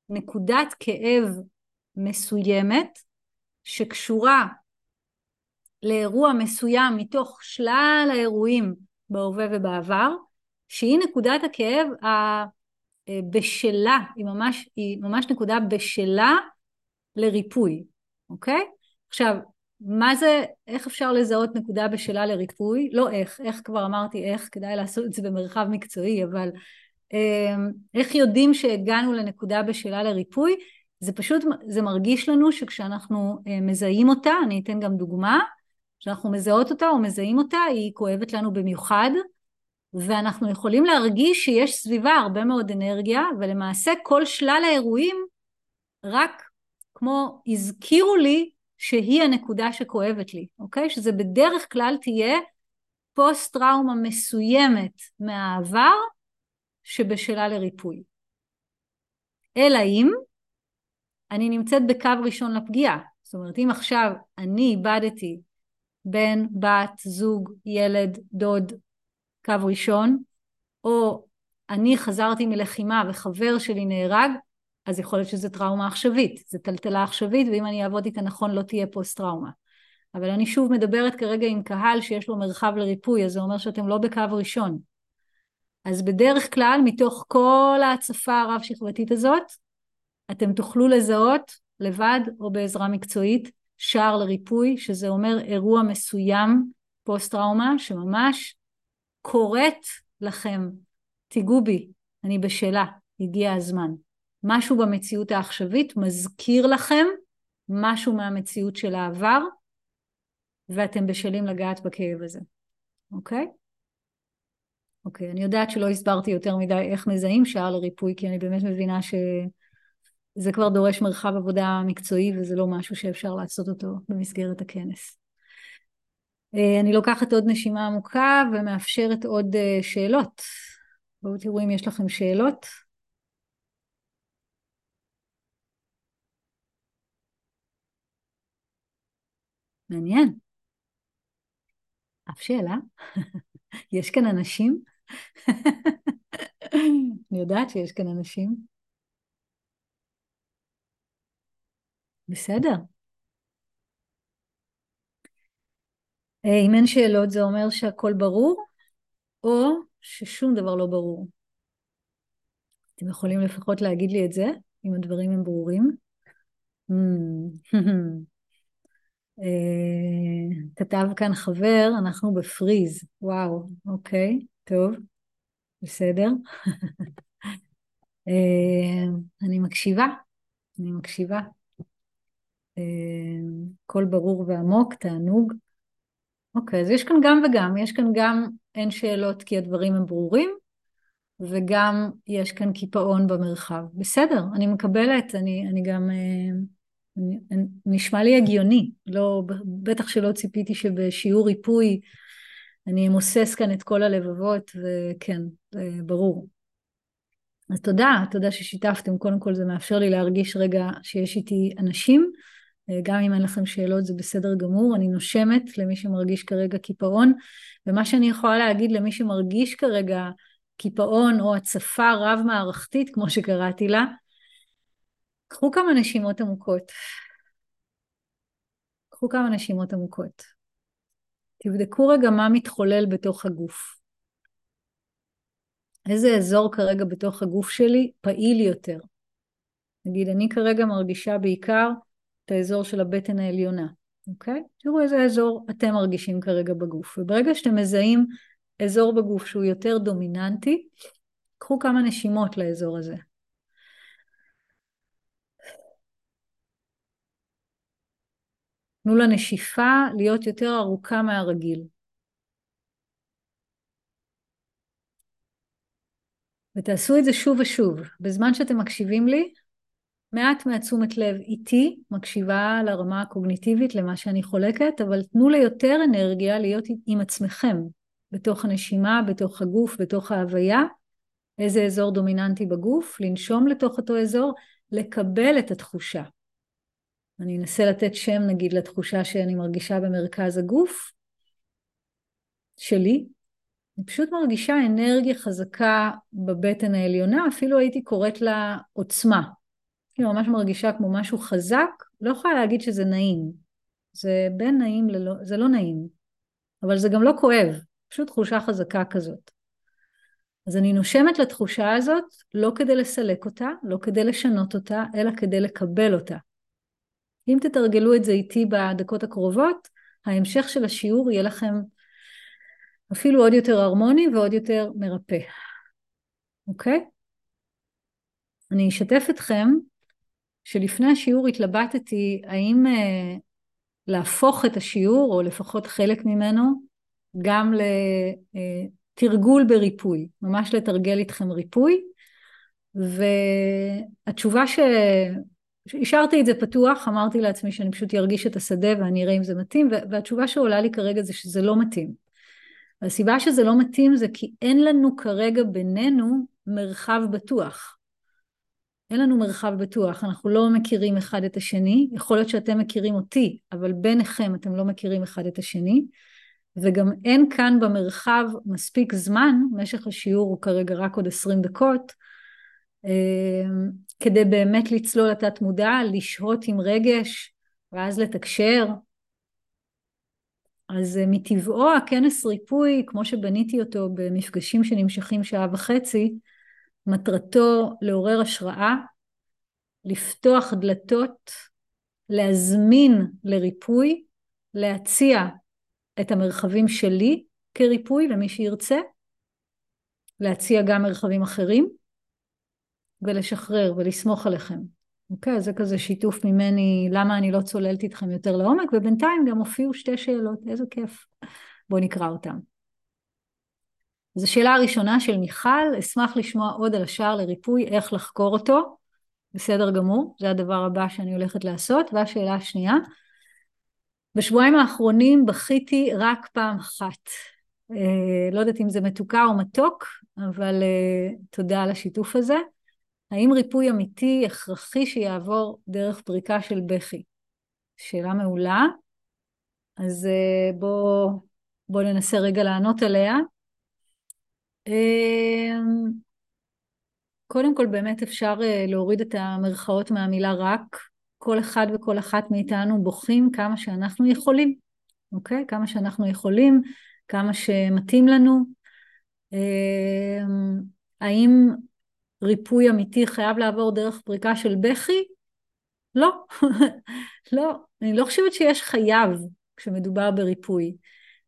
נקודת כאב מסוימת שקשורה לאירוע מסוים מתוך שלל האירועים בהווה ובעבר, שהיא נקודת הכאב הבשלה, היא ממש, היא ממש נקודה בשלה לריפוי, אוקיי? עכשיו, מה זה, איך אפשר לזהות נקודה בשלה לריפוי? לא איך, איך כבר אמרתי איך, כדאי לעשות את זה במרחב מקצועי, אבל אמ, איך יודעים שהגענו לנקודה בשלה לריפוי? זה פשוט, זה מרגיש לנו שכשאנחנו אה, מזהים אותה, אני אתן גם דוגמה, כשאנחנו מזהות אותה או מזהים אותה, היא כואבת לנו במיוחד, ואנחנו יכולים להרגיש שיש סביבה הרבה מאוד אנרגיה, ולמעשה כל שלל האירועים רק כמו הזכירו לי שהיא הנקודה שכואבת לי, אוקיי? שזה בדרך כלל תהיה פוסט טראומה מסוימת מהעבר שבשלה לריפוי. אלא אם אני נמצאת בקו ראשון לפגיעה. זאת אומרת, אם עכשיו אני איבדתי בן, בת, זוג, ילד, דוד, קו ראשון, או אני חזרתי מלחימה וחבר שלי נהרג, אז יכול להיות שזה טראומה עכשווית, זה טלטלה עכשווית, ואם אני אעבוד איתה נכון לא תהיה פוסט טראומה. אבל אני שוב מדברת כרגע עם קהל שיש לו מרחב לריפוי, אז זה אומר שאתם לא בקו ראשון. אז בדרך כלל, מתוך כל ההצפה הרב שכבתית הזאת, אתם תוכלו לזהות לבד או בעזרה מקצועית שער לריפוי, שזה אומר אירוע מסוים פוסט טראומה שממש קוראת לכם, תיגעו בי, אני בשלה, הגיע הזמן. משהו במציאות העכשווית מזכיר לכם משהו מהמציאות של העבר, ואתם בשלים לגעת בכאב הזה, אוקיי? אוקיי, אני יודעת שלא הסברתי יותר מדי איך מזהים שער לריפוי, כי אני באמת מבינה שזה כבר דורש מרחב עבודה מקצועי וזה לא משהו שאפשר לעשות אותו במסגרת הכנס. אה, אני לוקחת עוד נשימה עמוקה ומאפשרת עוד אה, שאלות. בואו תראו אם יש לכם שאלות. מעניין. אף שאלה? יש כאן אנשים? אני יודעת שיש כאן אנשים. בסדר. אה, אם אין שאלות זה אומר שהכל ברור, או ששום דבר לא ברור. אתם יכולים לפחות להגיד לי את זה, אם הדברים הם ברורים. אה, כתב כאן חבר, אנחנו בפריז. וואו, אוקיי, טוב, בסדר. אה, אני מקשיבה, אני מקשיבה. קול ברור ועמוק, תענוג. אוקיי, אז יש כאן גם וגם, יש כאן גם אין שאלות כי הדברים הם ברורים, וגם יש כאן קיפאון במרחב. בסדר, אני מקבלת, אני, אני גם, אה, נשמע לי הגיוני, לא, בטח שלא ציפיתי שבשיעור ריפוי אני אמוסס כאן את כל הלבבות, וכן, זה ברור. אז תודה, תודה ששיתפתם, קודם כל זה מאפשר לי להרגיש רגע שיש איתי אנשים, גם אם אין לכם שאלות זה בסדר גמור, אני נושמת למי שמרגיש כרגע קיפאון, ומה שאני יכולה להגיד למי שמרגיש כרגע קיפאון או הצפה רב-מערכתית, כמו שקראתי לה, קחו כמה נשימות עמוקות. קחו כמה נשימות עמוקות. תבדקו רגע מה מתחולל בתוך הגוף. איזה אזור כרגע בתוך הגוף שלי פעיל יותר. נגיד, אני כרגע מרגישה בעיקר את האזור של הבטן העליונה, אוקיי? תראו איזה אזור אתם מרגישים כרגע בגוף. וברגע שאתם מזהים אזור בגוף שהוא יותר דומיננטי, קחו כמה נשימות לאזור הזה. תנו לנשיפה להיות יותר ארוכה מהרגיל. ותעשו את זה שוב ושוב. בזמן שאתם מקשיבים לי, מעט מהתשומת לב איתי, מקשיבה לרמה הקוגניטיבית למה שאני חולקת, אבל תנו ליותר אנרגיה להיות עם עצמכם, בתוך הנשימה, בתוך הגוף, בתוך ההוויה, איזה אזור דומיננטי בגוף, לנשום לתוך אותו אזור, לקבל את התחושה. אני אנסה לתת שם נגיד לתחושה שאני מרגישה במרכז הגוף שלי. אני פשוט מרגישה אנרגיה חזקה בבטן העליונה, אפילו הייתי קוראת לה עוצמה. כאילו ממש מרגישה כמו משהו חזק, לא יכולה להגיד שזה נעים. זה בין נעים ללא, זה לא נעים. אבל זה גם לא כואב, פשוט תחושה חזקה כזאת. אז אני נושמת לתחושה הזאת לא כדי לסלק אותה, לא כדי לשנות אותה, אלא כדי לקבל אותה. אם תתרגלו את זה איתי בדקות הקרובות, ההמשך של השיעור יהיה לכם אפילו עוד יותר הרמוני ועוד יותר מרפא. אוקיי? אני אשתף אתכם שלפני השיעור התלבטתי האם אה, להפוך את השיעור, או לפחות חלק ממנו, גם לתרגול אה, בריפוי, ממש לתרגל איתכם ריפוי, והתשובה ש... השארתי את זה פתוח, אמרתי לעצמי שאני פשוט ארגיש את השדה ואני אראה אם זה מתאים, והתשובה שעולה לי כרגע זה שזה לא מתאים. והסיבה שזה לא מתאים זה כי אין לנו כרגע בינינו מרחב בטוח. אין לנו מרחב בטוח, אנחנו לא מכירים אחד את השני, יכול להיות שאתם מכירים אותי, אבל ביניכם אתם לא מכירים אחד את השני, וגם אין כאן במרחב מספיק זמן, משך השיעור הוא כרגע רק עוד 20 דקות, כדי באמת לצלול לתת מודע, לשהות עם רגש ואז לתקשר. אז מטבעו הכנס ריפוי, כמו שבניתי אותו במפגשים שנמשכים שעה וחצי, מטרתו לעורר השראה, לפתוח דלתות, להזמין לריפוי, להציע את המרחבים שלי כריפוי למי שירצה, להציע גם מרחבים אחרים, ולשחרר ולסמוך עליכם. אוקיי, אז זה כזה שיתוף ממני למה אני לא צוללת איתכם יותר לעומק, ובינתיים גם הופיעו שתי שאלות, איזה כיף. בואו נקרא אותן. אז השאלה הראשונה של מיכל, אשמח לשמוע עוד על השער לריפוי, איך לחקור אותו. בסדר גמור, זה הדבר הבא שאני הולכת לעשות. והשאלה השנייה, בשבועיים האחרונים בכיתי רק פעם אחת. אה, לא יודעת אם זה מתוקה או מתוק, אבל אה, תודה על השיתוף הזה. האם ריפוי אמיתי הכרחי שיעבור דרך פריקה של בכי? שאלה מעולה. אז אה, בואו בוא ננסה רגע לענות עליה. אמ, קודם כל באמת אפשר אה, להוריד את המרכאות מהמילה רק. כל אחד וכל אחת מאיתנו בוכים כמה שאנחנו יכולים, אוקיי? כמה שאנחנו יכולים, כמה שמתאים לנו. אמ, האם ריפוי אמיתי חייב לעבור דרך פריקה של בכי? לא, לא. אני לא חושבת שיש חייב כשמדובר בריפוי.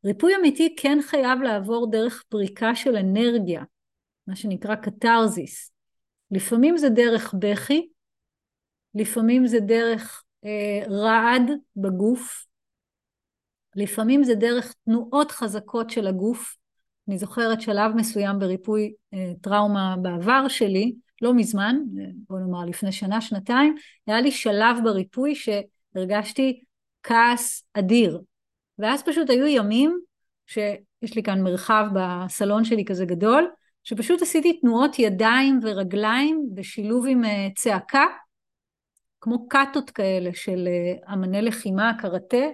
ריפוי אמיתי כן חייב לעבור דרך פריקה של אנרגיה, מה שנקרא קתרזיס. לפעמים זה דרך בכי, לפעמים זה דרך אה, רעד בגוף, לפעמים זה דרך תנועות חזקות של הגוף. אני זוכרת שלב מסוים בריפוי אה, טראומה בעבר שלי, לא מזמן, אה, בוא נאמר לפני שנה, שנתיים, היה לי שלב בריפוי שהרגשתי כעס אדיר. ואז פשוט היו ימים שיש לי כאן מרחב בסלון שלי כזה גדול, שפשוט עשיתי תנועות ידיים ורגליים בשילוב עם אה, צעקה, כמו קאטות כאלה של אמני לחימה, קראטה,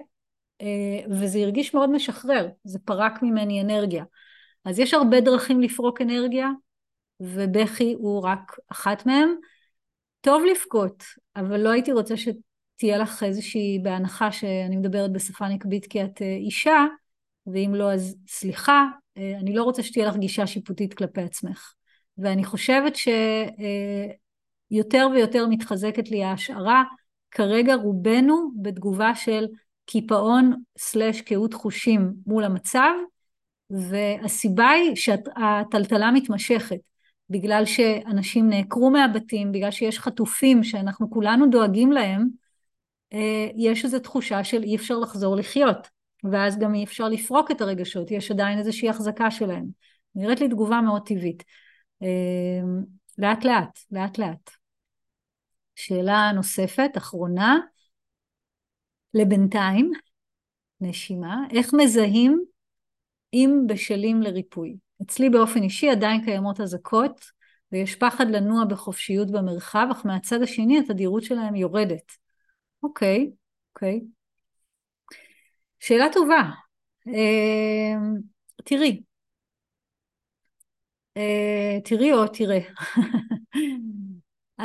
וזה הרגיש מאוד משחרר, זה פרק ממני אנרגיה. אז יש הרבה דרכים לפרוק אנרגיה, ובכי הוא רק אחת מהם. טוב לבכות, אבל לא הייתי רוצה שתהיה לך איזושהי, בהנחה שאני מדברת בשפה נקבית כי את אישה, ואם לא אז סליחה, אה, אני לא רוצה שתהיה לך גישה שיפוטית כלפי עצמך. ואני חושבת שיותר ויותר מתחזקת לי ההשערה, כרגע רובנו בתגובה של קיפאון סלש קהות חושים מול המצב, והסיבה היא שהטלטלה מתמשכת, בגלל שאנשים נעקרו מהבתים, בגלל שיש חטופים שאנחנו כולנו דואגים להם, אה, יש איזו תחושה של אי אפשר לחזור לחיות. ואז גם אי אפשר לפרוק את הרגשות, יש עדיין איזושהי החזקה שלהם. נראית לי תגובה מאוד טבעית. אמ, לאט לאט, לאט לאט. שאלה נוספת, אחרונה, לבינתיים, נשימה, איך מזהים אם בשלים לריפוי? אצלי באופן אישי עדיין קיימות אזעקות ויש פחד לנוע בחופשיות במרחב, אך מהצד השני התדירות שלהם יורדת. אוקיי, אוקיי. שאלה טובה. אה, תראי, אה, תראי או תראה.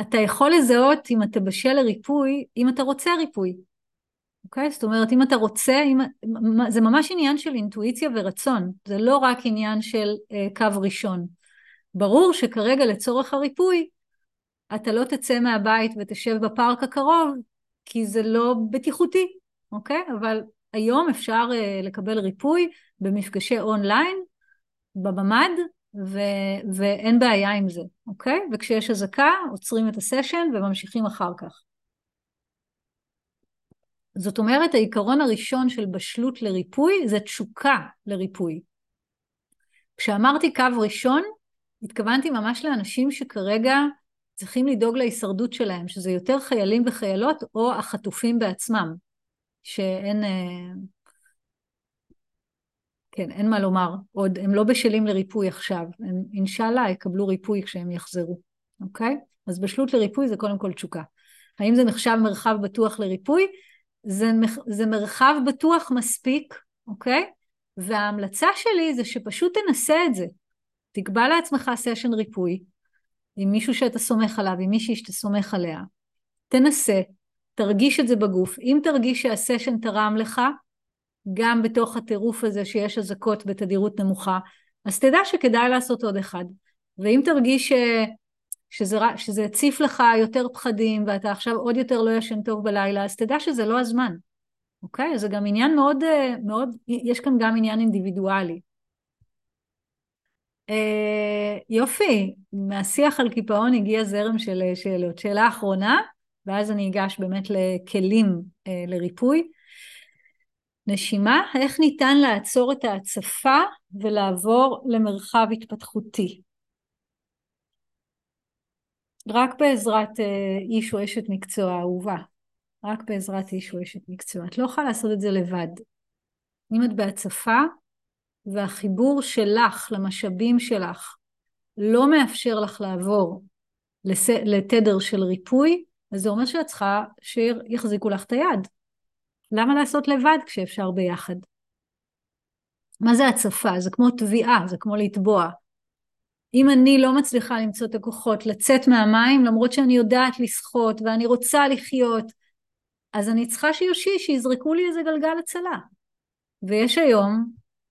אתה יכול לזהות אם אתה בשל לריפוי, אם אתה רוצה ריפוי. אוקיי? זאת אומרת, אם אתה רוצה, אם, זה ממש עניין של אינטואיציה ורצון, זה לא רק עניין של אה, קו ראשון. ברור שכרגע לצורך הריפוי, אתה לא תצא מהבית ותשב בפארק הקרוב, כי זה לא בטיחותי, אוקיי? אבל היום אפשר uh, לקבל ריפוי במפגשי אונליין, בממ"ד, ו- ואין בעיה עם זה, אוקיי? וכשיש אזעקה, עוצרים את הסשן וממשיכים אחר כך. זאת אומרת, העיקרון הראשון של בשלות לריפוי זה תשוקה לריפוי. כשאמרתי קו ראשון, התכוונתי ממש לאנשים שכרגע צריכים לדאוג להישרדות שלהם, שזה יותר חיילים וחיילות או החטופים בעצמם. שאין, אה, כן, אין מה לומר, עוד הם לא בשלים לריפוי עכשיו, הם אינשאללה יקבלו ריפוי כשהם יחזרו, אוקיי? אז בשלות לריפוי זה קודם כל תשוקה. האם זה נחשב מרחב בטוח לריפוי? זה, זה מרחב בטוח מספיק, אוקיי? וההמלצה שלי זה שפשוט תנסה את זה. תקבע לעצמך סשן ריפוי, עם מישהו שאתה סומך עליו, עם מישהי שאתה סומך עליה. תנסה, תרגיש את זה בגוף. אם תרגיש שהסשן תרם לך, גם בתוך הטירוף הזה שיש אזעקות בתדירות נמוכה, אז תדע שכדאי לעשות עוד אחד. ואם תרגיש. שזה, שזה הציף לך יותר פחדים ואתה עכשיו עוד יותר לא ישן טוב בלילה, אז תדע שזה לא הזמן, אוקיי? זה גם עניין מאוד, מאוד, יש כאן גם עניין אינדיבידואלי. אה, יופי, מהשיח על קיפאון הגיע זרם של שאלות. שאלה אחרונה, ואז אני אגש באמת לכלים אה, לריפוי. נשימה, איך ניתן לעצור את ההצפה ולעבור למרחב התפתחותי? רק בעזרת אה, איש או אשת מקצוע אהובה, רק בעזרת איש או אשת מקצוע. את לא יכולה לעשות את זה לבד. אם את בהצפה והחיבור שלך למשאבים שלך לא מאפשר לך לעבור לס... לתדר של ריפוי, אז זה אומר שאת צריכה שיחזיקו לך את היד. למה לעשות לבד כשאפשר ביחד? מה זה הצפה? זה כמו תביעה, זה כמו לטבוע. אם אני לא מצליחה למצוא את הכוחות לצאת מהמים, למרות שאני יודעת לשחות ואני רוצה לחיות, אז אני צריכה שיושיש, שיזרקו לי איזה גלגל הצלה. ויש היום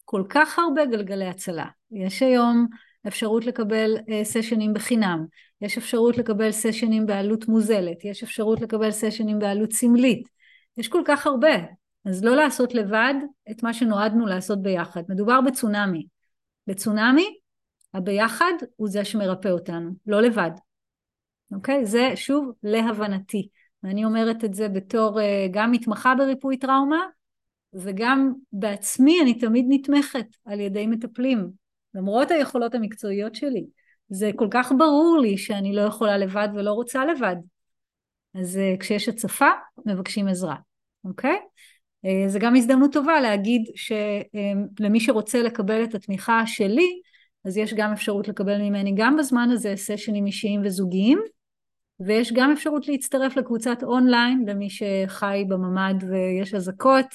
כל כך הרבה גלגלי הצלה. יש היום אפשרות לקבל uh, סשנים בחינם, יש אפשרות לקבל סשנים בעלות מוזלת, יש אפשרות לקבל סשנים בעלות סמלית, יש כל כך הרבה. אז לא לעשות לבד את מה שנועדנו לעשות ביחד. מדובר בצונאמי. בצונאמי הביחד הוא זה שמרפא אותנו, לא לבד. אוקיי? זה שוב להבנתי. ואני אומרת את זה בתור uh, גם מתמחה בריפוי טראומה וגם בעצמי אני תמיד נתמכת על ידי מטפלים, למרות היכולות המקצועיות שלי. זה כל כך ברור לי שאני לא יכולה לבד ולא רוצה לבד. אז uh, כשיש הצפה, מבקשים עזרה, אוקיי? Uh, זה גם הזדמנות טובה להגיד שלמי שרוצה לקבל את התמיכה שלי, אז יש גם אפשרות לקבל ממני גם בזמן הזה סשנים אישיים וזוגיים, ויש גם אפשרות להצטרף לקבוצת אונליין למי שחי בממ"ד ויש אזעקות.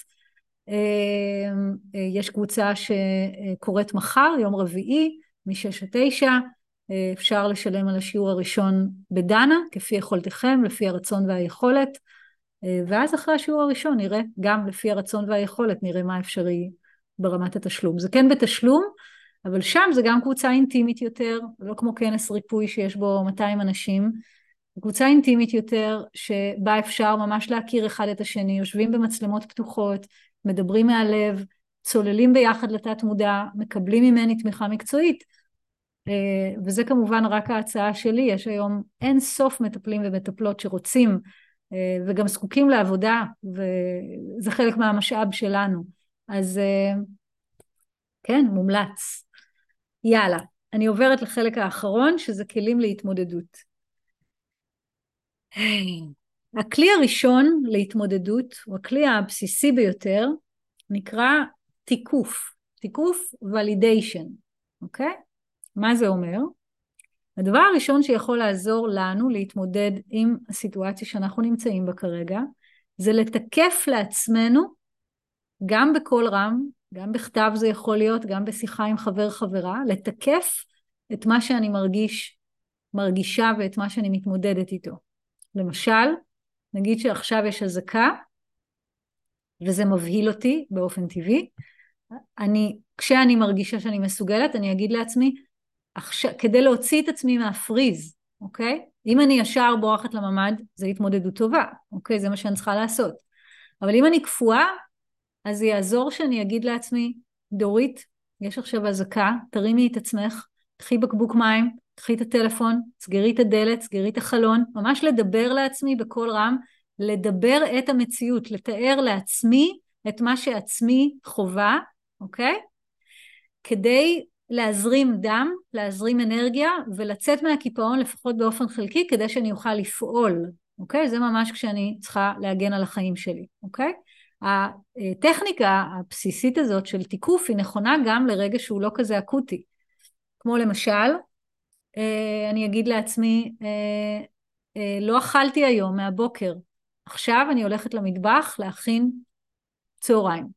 אמ, אה, יש קבוצה שקורית מחר, יום רביעי, מ-6 עד 9, אה, אפשר לשלם על השיעור הראשון בדנה, כפי יכולתכם, לפי הרצון והיכולת, אה, ואז אחרי השיעור הראשון נראה, גם לפי הרצון והיכולת, נראה מה אפשרי ברמת התשלום. זה כן בתשלום, אבל שם זה גם קבוצה אינטימית יותר, לא כמו כנס ריפוי שיש בו 200 אנשים, קבוצה אינטימית יותר, שבה אפשר ממש להכיר אחד את השני, יושבים במצלמות פתוחות, מדברים מהלב, צוללים ביחד לתת מודע, מקבלים ממני תמיכה מקצועית. אה, וזה כמובן רק ההצעה שלי, יש היום אין סוף מטפלים ומטפלות שרוצים אה, וגם זקוקים לעבודה, וזה חלק מהמשאב שלנו. אז אה, כן, מומלץ. יאללה, אני עוברת לחלק האחרון, שזה כלים להתמודדות. הכלי הראשון להתמודדות, הוא הכלי הבסיסי ביותר, נקרא תיקוף, תיקוף ולידיישן, אוקיי? מה זה אומר? הדבר הראשון שיכול לעזור לנו להתמודד עם הסיטואציה שאנחנו נמצאים בה כרגע, זה לתקף לעצמנו, גם בקול רם, גם בכתב זה יכול להיות, גם בשיחה עם חבר חברה, לתקף את מה שאני מרגיש, מרגישה ואת מה שאני מתמודדת איתו. למשל, נגיד שעכשיו יש אזעקה, וזה מבהיל אותי באופן טבעי, אני, כשאני מרגישה שאני מסוגלת, אני אגיד לעצמי, עכשיו, כדי להוציא את עצמי מהפריז, אוקיי? אם אני ישר בורחת לממ"ד, זו התמודדות טובה, אוקיי? זה מה שאני צריכה לעשות. אבל אם אני קפואה, אז זה יעזור שאני אגיד לעצמי, דורית, יש עכשיו אזעקה, תרימי את עצמך, קחי בקבוק מים, קחי את הטלפון, סגרי את הדלת, סגרי את החלון, ממש לדבר לעצמי בקול רם, לדבר את המציאות, לתאר לעצמי את מה שעצמי חובה, אוקיי? כדי להזרים דם, להזרים אנרגיה ולצאת מהקיפאון לפחות באופן חלקי כדי שאני אוכל לפעול, אוקיי? זה ממש כשאני צריכה להגן על החיים שלי, אוקיי? הטכניקה הבסיסית הזאת של תיקוף היא נכונה גם לרגע שהוא לא כזה אקוטי. כמו למשל, אה, אני אגיד לעצמי, אה, אה, לא אכלתי היום מהבוקר, עכשיו אני הולכת למטבח להכין צהריים.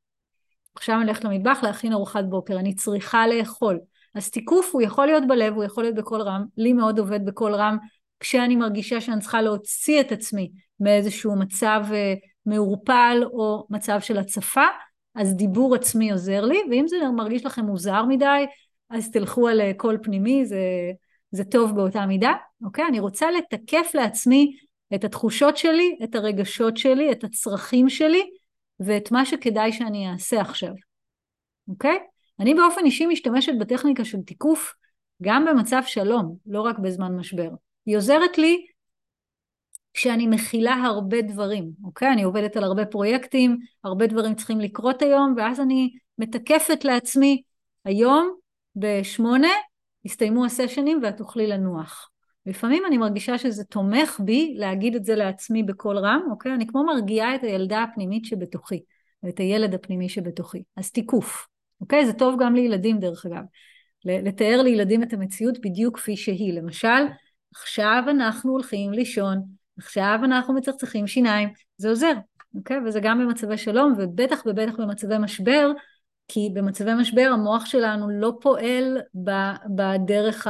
עכשיו אני הולכת למטבח להכין ארוחת בוקר, אני צריכה לאכול. אז תיקוף הוא יכול להיות בלב, הוא יכול להיות בקול רם, לי מאוד עובד בקול רם, כשאני מרגישה שאני צריכה להוציא את עצמי מאיזשהו מצב מעורפל או מצב של הצפה, אז דיבור עצמי עוזר לי, ואם זה מרגיש לכם מוזר מדי, אז תלכו על אה, קול פנימי, זה, זה טוב באותה מידה, אוקיי? אני רוצה לתקף לעצמי את התחושות שלי, את הרגשות שלי, את הצרכים שלי, ואת מה שכדאי שאני אעשה עכשיו, אוקיי? אני באופן אישי משתמשת בטכניקה של תיקוף גם במצב שלום, לא רק בזמן משבר. היא עוזרת לי כשאני מכילה הרבה דברים, אוקיי? אני עובדת על הרבה פרויקטים, הרבה דברים צריכים לקרות היום, ואז אני מתקפת לעצמי, היום בשמונה יסתיימו הסשנים ואת תוכלי לנוח. לפעמים אני מרגישה שזה תומך בי להגיד את זה לעצמי בקול רם, אוקיי? אני כמו מרגיעה את הילדה הפנימית שבתוכי, ואת הילד הפנימי שבתוכי. אז תיקוף, אוקיי? זה טוב גם לילדים דרך אגב. לתאר לילדים את המציאות בדיוק כפי שהיא. למשל, עכשיו אנחנו הולכים לישון, עכשיו אנחנו מצחצחים שיניים, זה עוזר, אוקיי? וזה גם במצבי שלום, ובטח ובטח במצבי משבר, כי במצבי משבר המוח שלנו לא פועל בדרך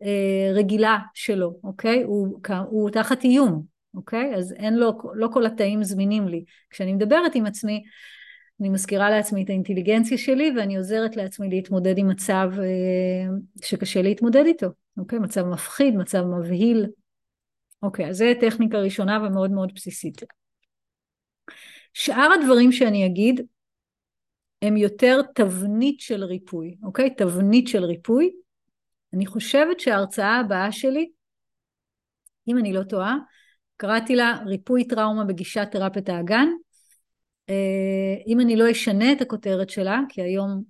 הרגילה שלו, אוקיי? הוא, הוא תחת איום, אוקיי? אז אין לו, לא כל התאים זמינים לי. כשאני מדברת עם עצמי, אני מזכירה לעצמי את האינטליגנציה שלי ואני עוזרת לעצמי להתמודד עם מצב אה, שקשה להתמודד איתו, אוקיי? מצב מפחיד, מצב מבהיל. אוקיי, אז זה טכניקה ראשונה ומאוד מאוד בסיסית. שאר הדברים שאני אגיד הם יותר תבנית של ריפוי, אוקיי? תבנית של ריפוי. אני חושבת שההרצאה הבאה שלי, אם אני לא טועה, קראתי לה ריפוי טראומה בגישת תרפיית האגן. אה, אם אני לא אשנה את הכותרת שלה, כי היום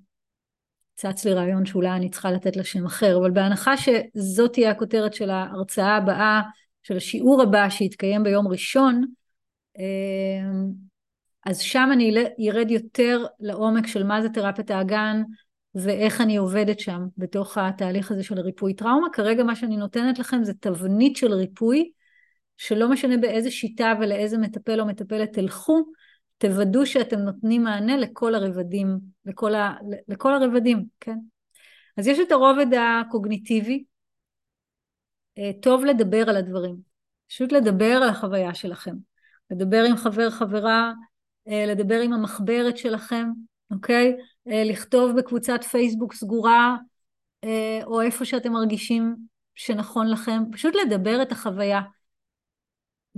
צץ לי רעיון שאולי אני צריכה לתת לה שם אחר, אבל בהנחה שזאת תהיה הכותרת של ההרצאה הבאה, של השיעור הבא שיתקיים ביום ראשון, אה, אז שם אני ארד יותר לעומק של מה זה תרפיית האגן ואיך אני עובדת שם בתוך התהליך הזה של ריפוי טראומה. כרגע מה שאני נותנת לכם זה תבנית של ריפוי, שלא משנה באיזה שיטה ולאיזה מטפל או מטפלת תלכו, תוודאו שאתם נותנים מענה לכל הרבדים, לכל, ה, לכל הרבדים, כן? אז יש את הרובד הקוגניטיבי, טוב לדבר על הדברים, פשוט לדבר על החוויה שלכם, לדבר עם חבר חברה, אה, לדבר עם המחברת שלכם, אוקיי? אה, לכתוב בקבוצת פייסבוק סגורה או איפה שאתם מרגישים שנכון לכם, פשוט לדבר את החוויה,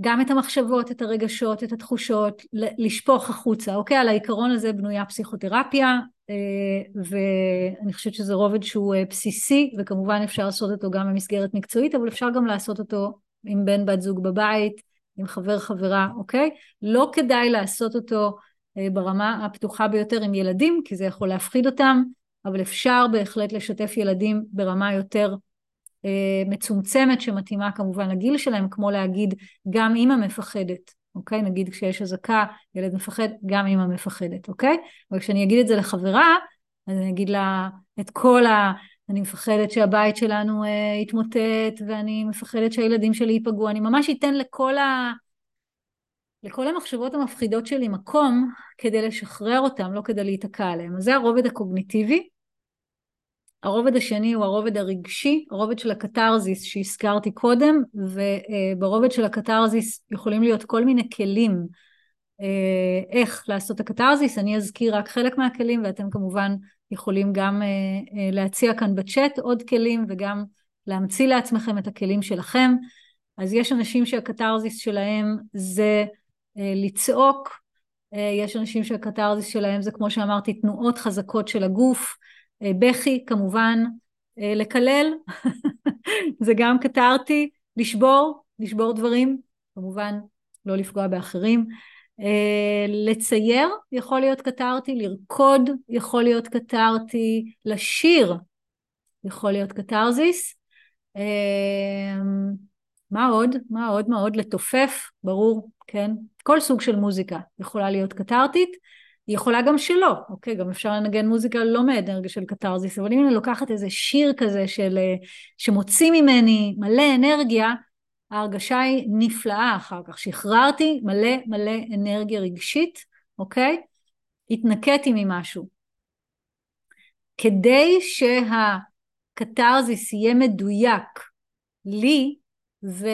גם את המחשבות, את הרגשות, את התחושות, לשפוך החוצה, אוקיי? על העיקרון הזה בנויה פסיכותרפיה, אה, ואני חושבת שזה רובד שהוא אה, בסיסי, וכמובן אפשר לעשות אותו גם במסגרת מקצועית, אבל אפשר גם לעשות אותו עם בן בת זוג בבית, עם חבר חברה, אוקיי? לא כדאי לעשות אותו אה, ברמה הפתוחה ביותר עם ילדים, כי זה יכול להפחיד אותם, אבל אפשר בהחלט לשתף ילדים ברמה יותר מצומצמת שמתאימה כמובן לגיל שלהם, כמו להגיד גם אימא מפחדת, אוקיי? נגיד כשיש אזעקה, ילד מפחד, גם אימא מפחדת, אוקיי? אבל כשאני אגיד את זה לחברה, אז אני אגיד לה את כל ה... אני מפחדת שהבית שלנו אה, יתמוטט, ואני מפחדת שהילדים שלי ייפגעו, אני ממש אתן לכל ה... לכל המחשבות המפחידות שלי מקום כדי לשחרר אותם, לא כדי להיתקע עליהם. אז זה הרובד הקוגניטיבי. הרובד השני הוא הרובד הרגשי, הרובד של הקתרזיס שהזכרתי קודם, וברובד של הקתרזיס יכולים להיות כל מיני כלים אה, איך לעשות הקתרזיס, אני אזכיר רק חלק מהכלים ואתם כמובן יכולים גם אה, אה, להציע כאן בצ'אט עוד כלים וגם להמציא לעצמכם את הכלים שלכם. אז יש אנשים שהקתרזיס שלהם זה לצעוק, יש אנשים שהקתרזיס שלהם זה כמו שאמרתי תנועות חזקות של הגוף, בכי כמובן, אה, לקלל, זה גם קטרתי, לשבור, לשבור דברים, כמובן לא לפגוע באחרים. אה, לצייר יכול להיות קטרתי, לרקוד יכול להיות קטרתי, לשיר יכול להיות קטרזיס. מה עוד? מה עוד? מה עוד? לתופף, ברור, כן? כל סוג של מוזיקה יכולה להיות קטרתית. היא יכולה גם שלא, אוקיי? גם אפשר לנגן מוזיקה לא מאנרגיה של קתרזיס, אבל אם אני לוקחת איזה שיר כזה של, אה, שמוציא ממני מלא אנרגיה, ההרגשה היא נפלאה אחר כך. שחררתי מלא מלא אנרגיה רגשית, אוקיי? התנקיתי ממשהו. כדי שהקתרזיס יהיה מדויק לי, ו,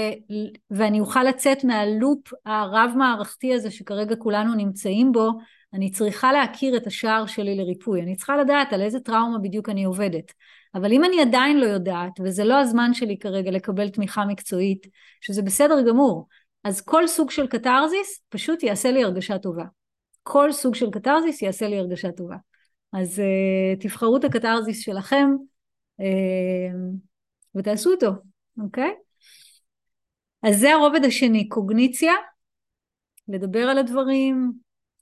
ואני אוכל לצאת מהלופ הרב מערכתי הזה שכרגע כולנו נמצאים בו, אני צריכה להכיר את השער שלי לריפוי, אני צריכה לדעת על איזה טראומה בדיוק אני עובדת. אבל אם אני עדיין לא יודעת, וזה לא הזמן שלי כרגע לקבל תמיכה מקצועית, שזה בסדר גמור, אז כל סוג של קתרזיס פשוט יעשה לי הרגשה טובה. כל סוג של קתרזיס יעשה לי הרגשה טובה. אז uh, תבחרו את הקתרזיס שלכם uh, ותעשו אותו, אוקיי? אז זה הרובד השני, קוגניציה, לדבר על הדברים,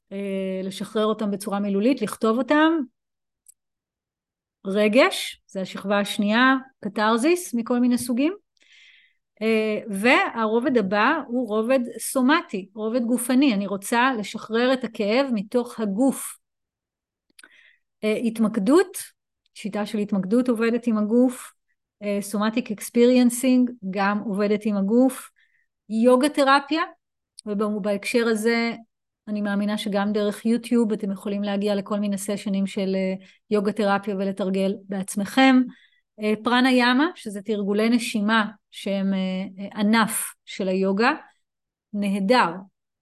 uh, לשחרר אותם בצורה מילולית, לכתוב אותם. רגש, זה השכבה השנייה, קתרזיס מכל מיני סוגים. אה, והרובד הבא הוא רובד סומטי, רובד גופני, אני רוצה לשחרר את הכאב מתוך הגוף. אה, התמקדות, שיטה של התמקדות עובדת עם הגוף, somatic אה, experiencing גם עובדת עם הגוף, יוגה תרפיה, ובהקשר הזה אני מאמינה שגם דרך יוטיוב אתם יכולים להגיע לכל מיני סשנים של יוגה תרפיה ולתרגל בעצמכם. אה, פראניאמה, שזה תרגולי נשימה שהם אה, אה, ענף של היוגה, נהדר,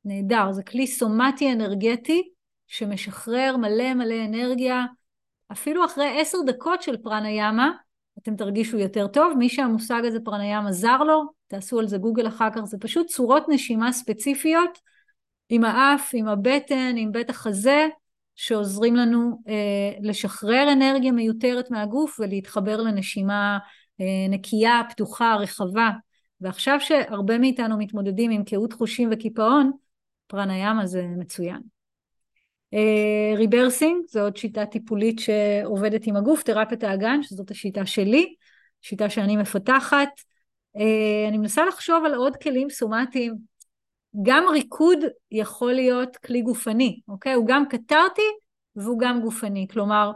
נהדר, זה כלי סומטי אנרגטי שמשחרר מלא מלא אנרגיה, אפילו אחרי עשר דקות של פרנה ימה, אתם תרגישו יותר טוב, מי שהמושג הזה פרנה ימה זר לו, תעשו על זה גוגל אחר כך, זה פשוט צורות נשימה ספציפיות עם האף, עם הבטן, עם בית החזה, שעוזרים לנו אה, לשחרר אנרגיה מיותרת מהגוף ולהתחבר לנשימה אה, נקייה, פתוחה, רחבה. ועכשיו שהרבה מאיתנו מתמודדים עם קהות חושים וקיפאון, פראניאמה זה מצוין. אה, ריברסינג זו עוד שיטה טיפולית שעובדת עם הגוף, תרפיית האגן, שזאת השיטה שלי, שיטה שאני מפתחת. אה, אני מנסה לחשוב על עוד כלים סומטיים גם ריקוד יכול להיות כלי גופני, אוקיי? הוא גם קתרטי והוא גם גופני. כלומר,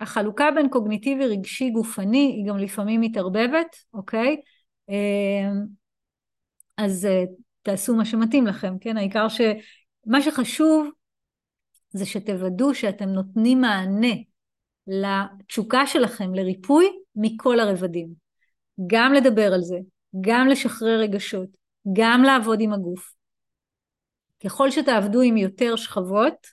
החלוקה בין קוגניטיבי רגשי גופני היא גם לפעמים מתערבבת, אוקיי? אמ, אז אה, תעשו מה שמתאים לכם, כן? העיקר שמה שחשוב זה שתוודאו שאתם נותנים מענה לתשוקה שלכם לריפוי מכל הרבדים. גם לדבר על זה, גם לשחרר רגשות, גם לעבוד עם הגוף, ככל שתעבדו עם יותר שכבות,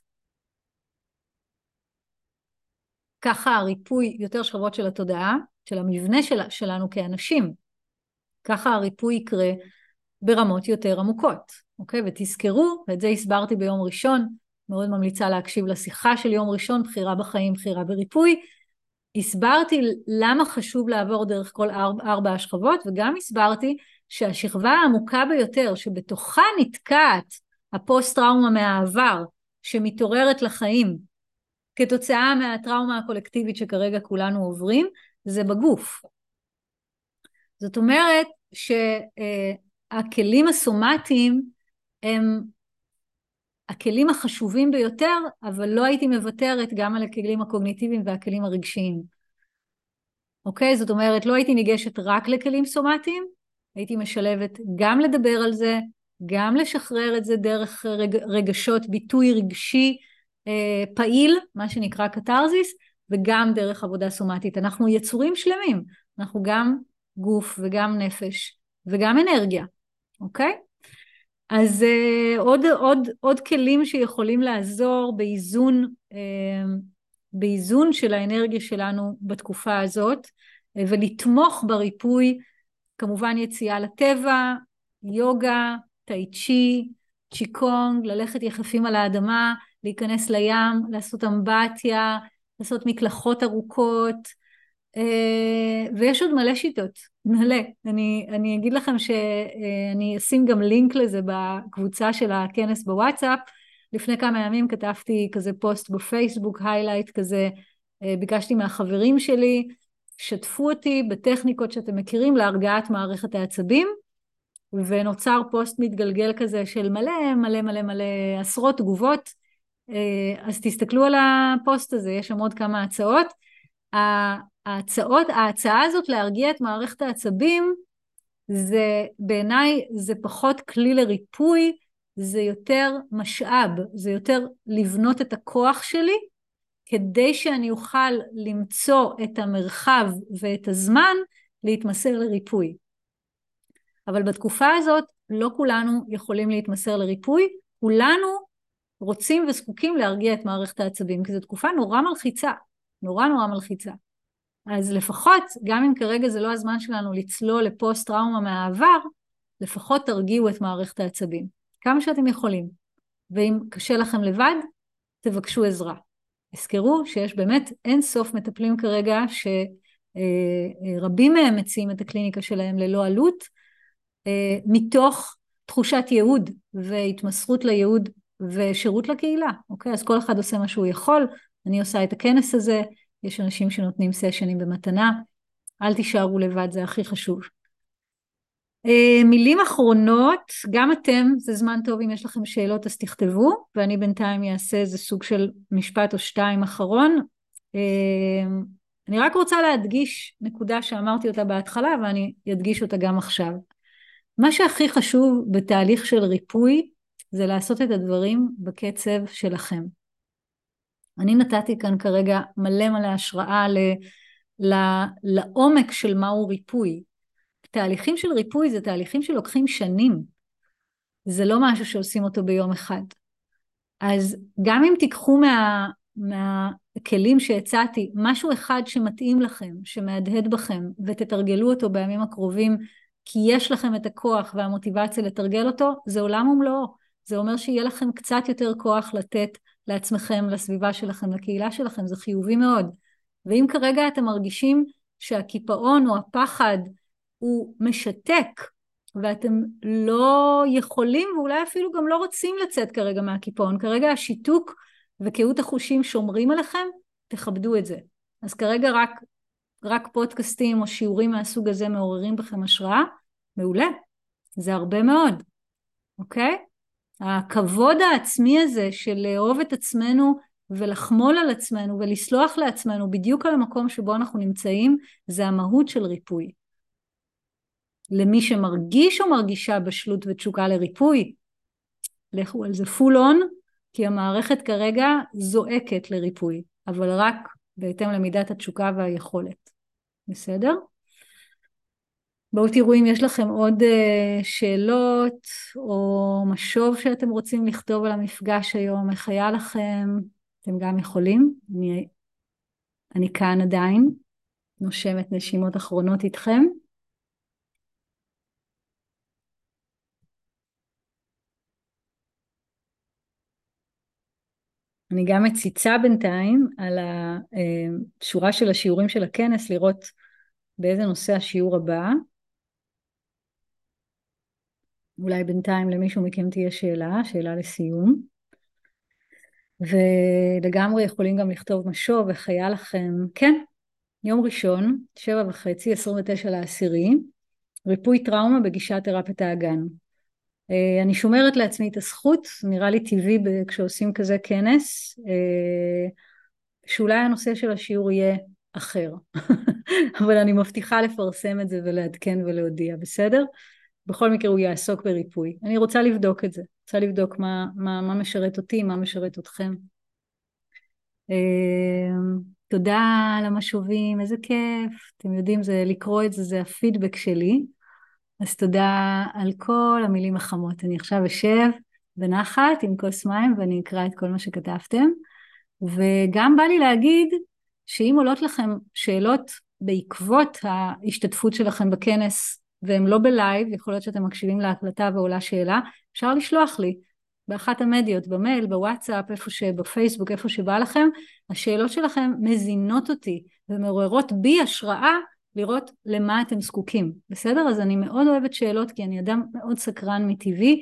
ככה הריפוי, יותר שכבות של התודעה, של המבנה של, שלנו כאנשים, ככה הריפוי יקרה ברמות יותר עמוקות, אוקיי? ותזכרו, ואת זה הסברתי ביום ראשון, מאוד ממליצה להקשיב לשיחה של יום ראשון, בחירה בחיים, בחירה בריפוי. הסברתי למה חשוב לעבור דרך כל ארבע, ארבע השכבות, וגם הסברתי שהשכבה העמוקה ביותר שבתוכה נתקעת הפוסט טראומה מהעבר שמתעוררת לחיים כתוצאה מהטראומה הקולקטיבית שכרגע כולנו עוברים, זה בגוף. זאת אומרת שהכלים הסומטיים הם הכלים החשובים ביותר, אבל לא הייתי מוותרת גם על הכלים הקוגניטיביים והכלים הרגשיים. אוקיי? זאת אומרת, לא הייתי ניגשת רק לכלים סומטיים, הייתי משלבת גם לדבר על זה, גם לשחרר את זה דרך רג, רגשות, ביטוי רגשי אה, פעיל, מה שנקרא קתרזיס, וגם דרך עבודה סומטית. אנחנו יצורים שלמים, אנחנו גם גוף וגם נפש וגם אנרגיה, אוקיי? אז אה, עוד, עוד, עוד כלים שיכולים לעזור באיזון, אה, באיזון של האנרגיה שלנו בתקופה הזאת, אה, ולתמוך בריפוי, כמובן יציאה לטבע, יוגה, טאי צ'י, צ'יקונג, ללכת יחפים על האדמה, להיכנס לים, לעשות אמבטיה, לעשות מקלחות ארוכות, ויש עוד מלא שיטות, מלא. אני, אני אגיד לכם שאני אשים גם לינק לזה בקבוצה של הכנס בוואטסאפ. לפני כמה ימים כתבתי כזה פוסט בפייסבוק, highlight כזה, אה, ביקשתי מהחברים שלי, שתפו אותי בטכניקות שאתם מכירים להרגעת מערכת העצבים. ונוצר פוסט מתגלגל כזה של מלא מלא מלא מלא עשרות תגובות אה, אז תסתכלו על הפוסט הזה יש שם עוד כמה הצעות ההצעות ההצעה הזאת להרגיע את מערכת העצבים זה בעיניי זה פחות כלי לריפוי זה יותר משאב זה יותר לבנות את הכוח שלי כדי שאני אוכל למצוא את המרחב ואת הזמן להתמסר לריפוי. אבל בתקופה הזאת לא כולנו יכולים להתמסר לריפוי, כולנו רוצים וזקוקים להרגיע את מערכת העצבים, כי זו תקופה נורא מלחיצה, נורא נורא מלחיצה. אז לפחות, גם אם כרגע זה לא הזמן שלנו לצלול לפוסט טראומה מהעבר, לפחות תרגיעו את מערכת העצבים, כמה שאתם יכולים. ואם קשה לכם לבד, תבקשו עזרה. תזכרו שיש באמת אין סוף מטפלים כרגע שרבים מהם מציעים את הקליניקה שלהם ללא עלות, אה, מתוך תחושת ייעוד והתמסרות לייעוד ושירות לקהילה, אוקיי? אז כל אחד עושה מה שהוא יכול, אני עושה את הכנס הזה, יש אנשים שנותנים סשנים במתנה, אל תישארו לבד, זה הכי חשוב. Uh, מילים אחרונות, גם אתם, זה זמן טוב אם יש לכם שאלות אז תכתבו, ואני בינתיים אעשה איזה סוג של משפט או שתיים אחרון. Uh, אני רק רוצה להדגיש נקודה שאמרתי אותה בהתחלה ואני אדגיש אותה גם עכשיו. מה שהכי חשוב בתהליך של ריפוי זה לעשות את הדברים בקצב שלכם. אני נתתי כאן כרגע מלא מלא השראה ל, ל, לעומק של מהו ריפוי. תהליכים של ריפוי זה תהליכים שלוקחים שנים. זה לא משהו שעושים אותו ביום אחד. אז גם אם תיקחו מה, מהכלים שהצעתי משהו אחד שמתאים לכם, שמהדהד בכם, ותתרגלו אותו בימים הקרובים, כי יש לכם את הכוח והמוטיבציה לתרגל אותו, זה עולם ומלואו. זה אומר שיהיה לכם קצת יותר כוח לתת לעצמכם, לסביבה שלכם, לקהילה שלכם, זה חיובי מאוד. ואם כרגע אתם מרגישים שהקיפאון או הפחד הוא משתק, ואתם לא יכולים ואולי אפילו גם לא רוצים לצאת כרגע מהקיפאון, כרגע השיתוק וקהות החושים שומרים עליכם, תכבדו את זה. אז כרגע רק, רק פודקאסטים או שיעורים מהסוג הזה מעוררים בכם השראה, מעולה, זה הרבה מאוד, אוקיי? הכבוד העצמי הזה של לאהוב את עצמנו ולחמול על עצמנו ולסלוח לעצמנו בדיוק על המקום שבו אנחנו נמצאים, זה המהות של ריפוי. למי שמרגיש או מרגישה בשלות ותשוקה לריפוי, לכו על זה פול און, כי המערכת כרגע זועקת לריפוי, אבל רק בהתאם למידת התשוקה והיכולת. בסדר? בואו תראו אם יש לכם עוד uh, שאלות או משוב שאתם רוצים לכתוב על המפגש היום, איך היה לכם, אתם גם יכולים, אני, אני כאן עדיין, נושמת נשימות אחרונות איתכם. אני גם מציצה בינתיים על השורה אה, של השיעורים של הכנס, לראות באיזה נושא השיעור הבא. אולי בינתיים למישהו מכם תהיה שאלה, שאלה לסיום. ולגמרי יכולים גם לכתוב משוב, איך היה לכם. כן, יום ראשון, שבע וחצי, עשרים ותשע לעשירי, ריפוי טראומה בגישת תרפיית האגן. אה, אני שומרת לעצמי את הזכות, נראה לי טבעי כשעושים כזה כנס, אה, שאולי הנושא של השיעור יהיה אחר, אבל אני מבטיחה לפרסם את זה ולעדכן ולהודיע, בסדר? בכל מקרה הוא יעסוק בריפוי. אני רוצה לבדוק את זה, רוצה לבדוק מה, מה, מה משרת אותי, מה משרת אתכם. אה, תודה על המשובים, איזה כיף. אתם יודעים, זה לקרוא את זה, זה הפידבק שלי. אז תודה על כל המילים החמות. אני עכשיו אשב בנחת עם כוס מים ואני אקרא את כל מה שכתבתם. וגם בא לי להגיד שאם עולות לכם שאלות בעקבות ההשתתפות שלכם בכנס והם לא בלייב, יכול להיות שאתם מקשיבים להקלטה ועולה שאלה, אפשר לשלוח לי באחת המדיות, במייל, בוואטסאפ, איפה שבפייסבוק, איפה שבא לכם, השאלות שלכם מזינות אותי ומעוררות בי השראה לראות למה אתם זקוקים, בסדר? אז אני מאוד אוהבת שאלות כי אני אדם מאוד סקרן מטבעי,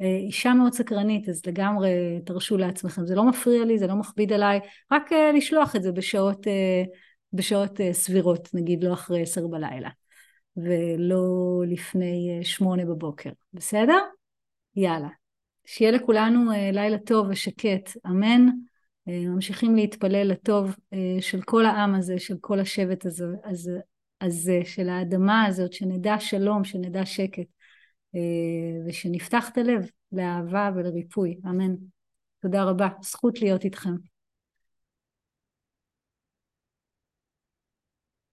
אה, אישה מאוד סקרנית, אז לגמרי תרשו לעצמכם, זה לא מפריע לי, זה לא מכביד עליי, רק אה, לשלוח את זה בשעות, אה, בשעות סבירות, נגיד לא אחרי עשר בלילה. ולא לפני שמונה בבוקר, בסדר? יאללה. שיהיה לכולנו לילה טוב ושקט, אמן. ממשיכים להתפלל לטוב של כל העם הזה, של כל השבט הזה, הזה, הזה, של האדמה הזאת, שנדע שלום, שנדע שקט, ושנפתח את הלב לאהבה ולריפוי, אמן. תודה רבה, זכות להיות איתכם.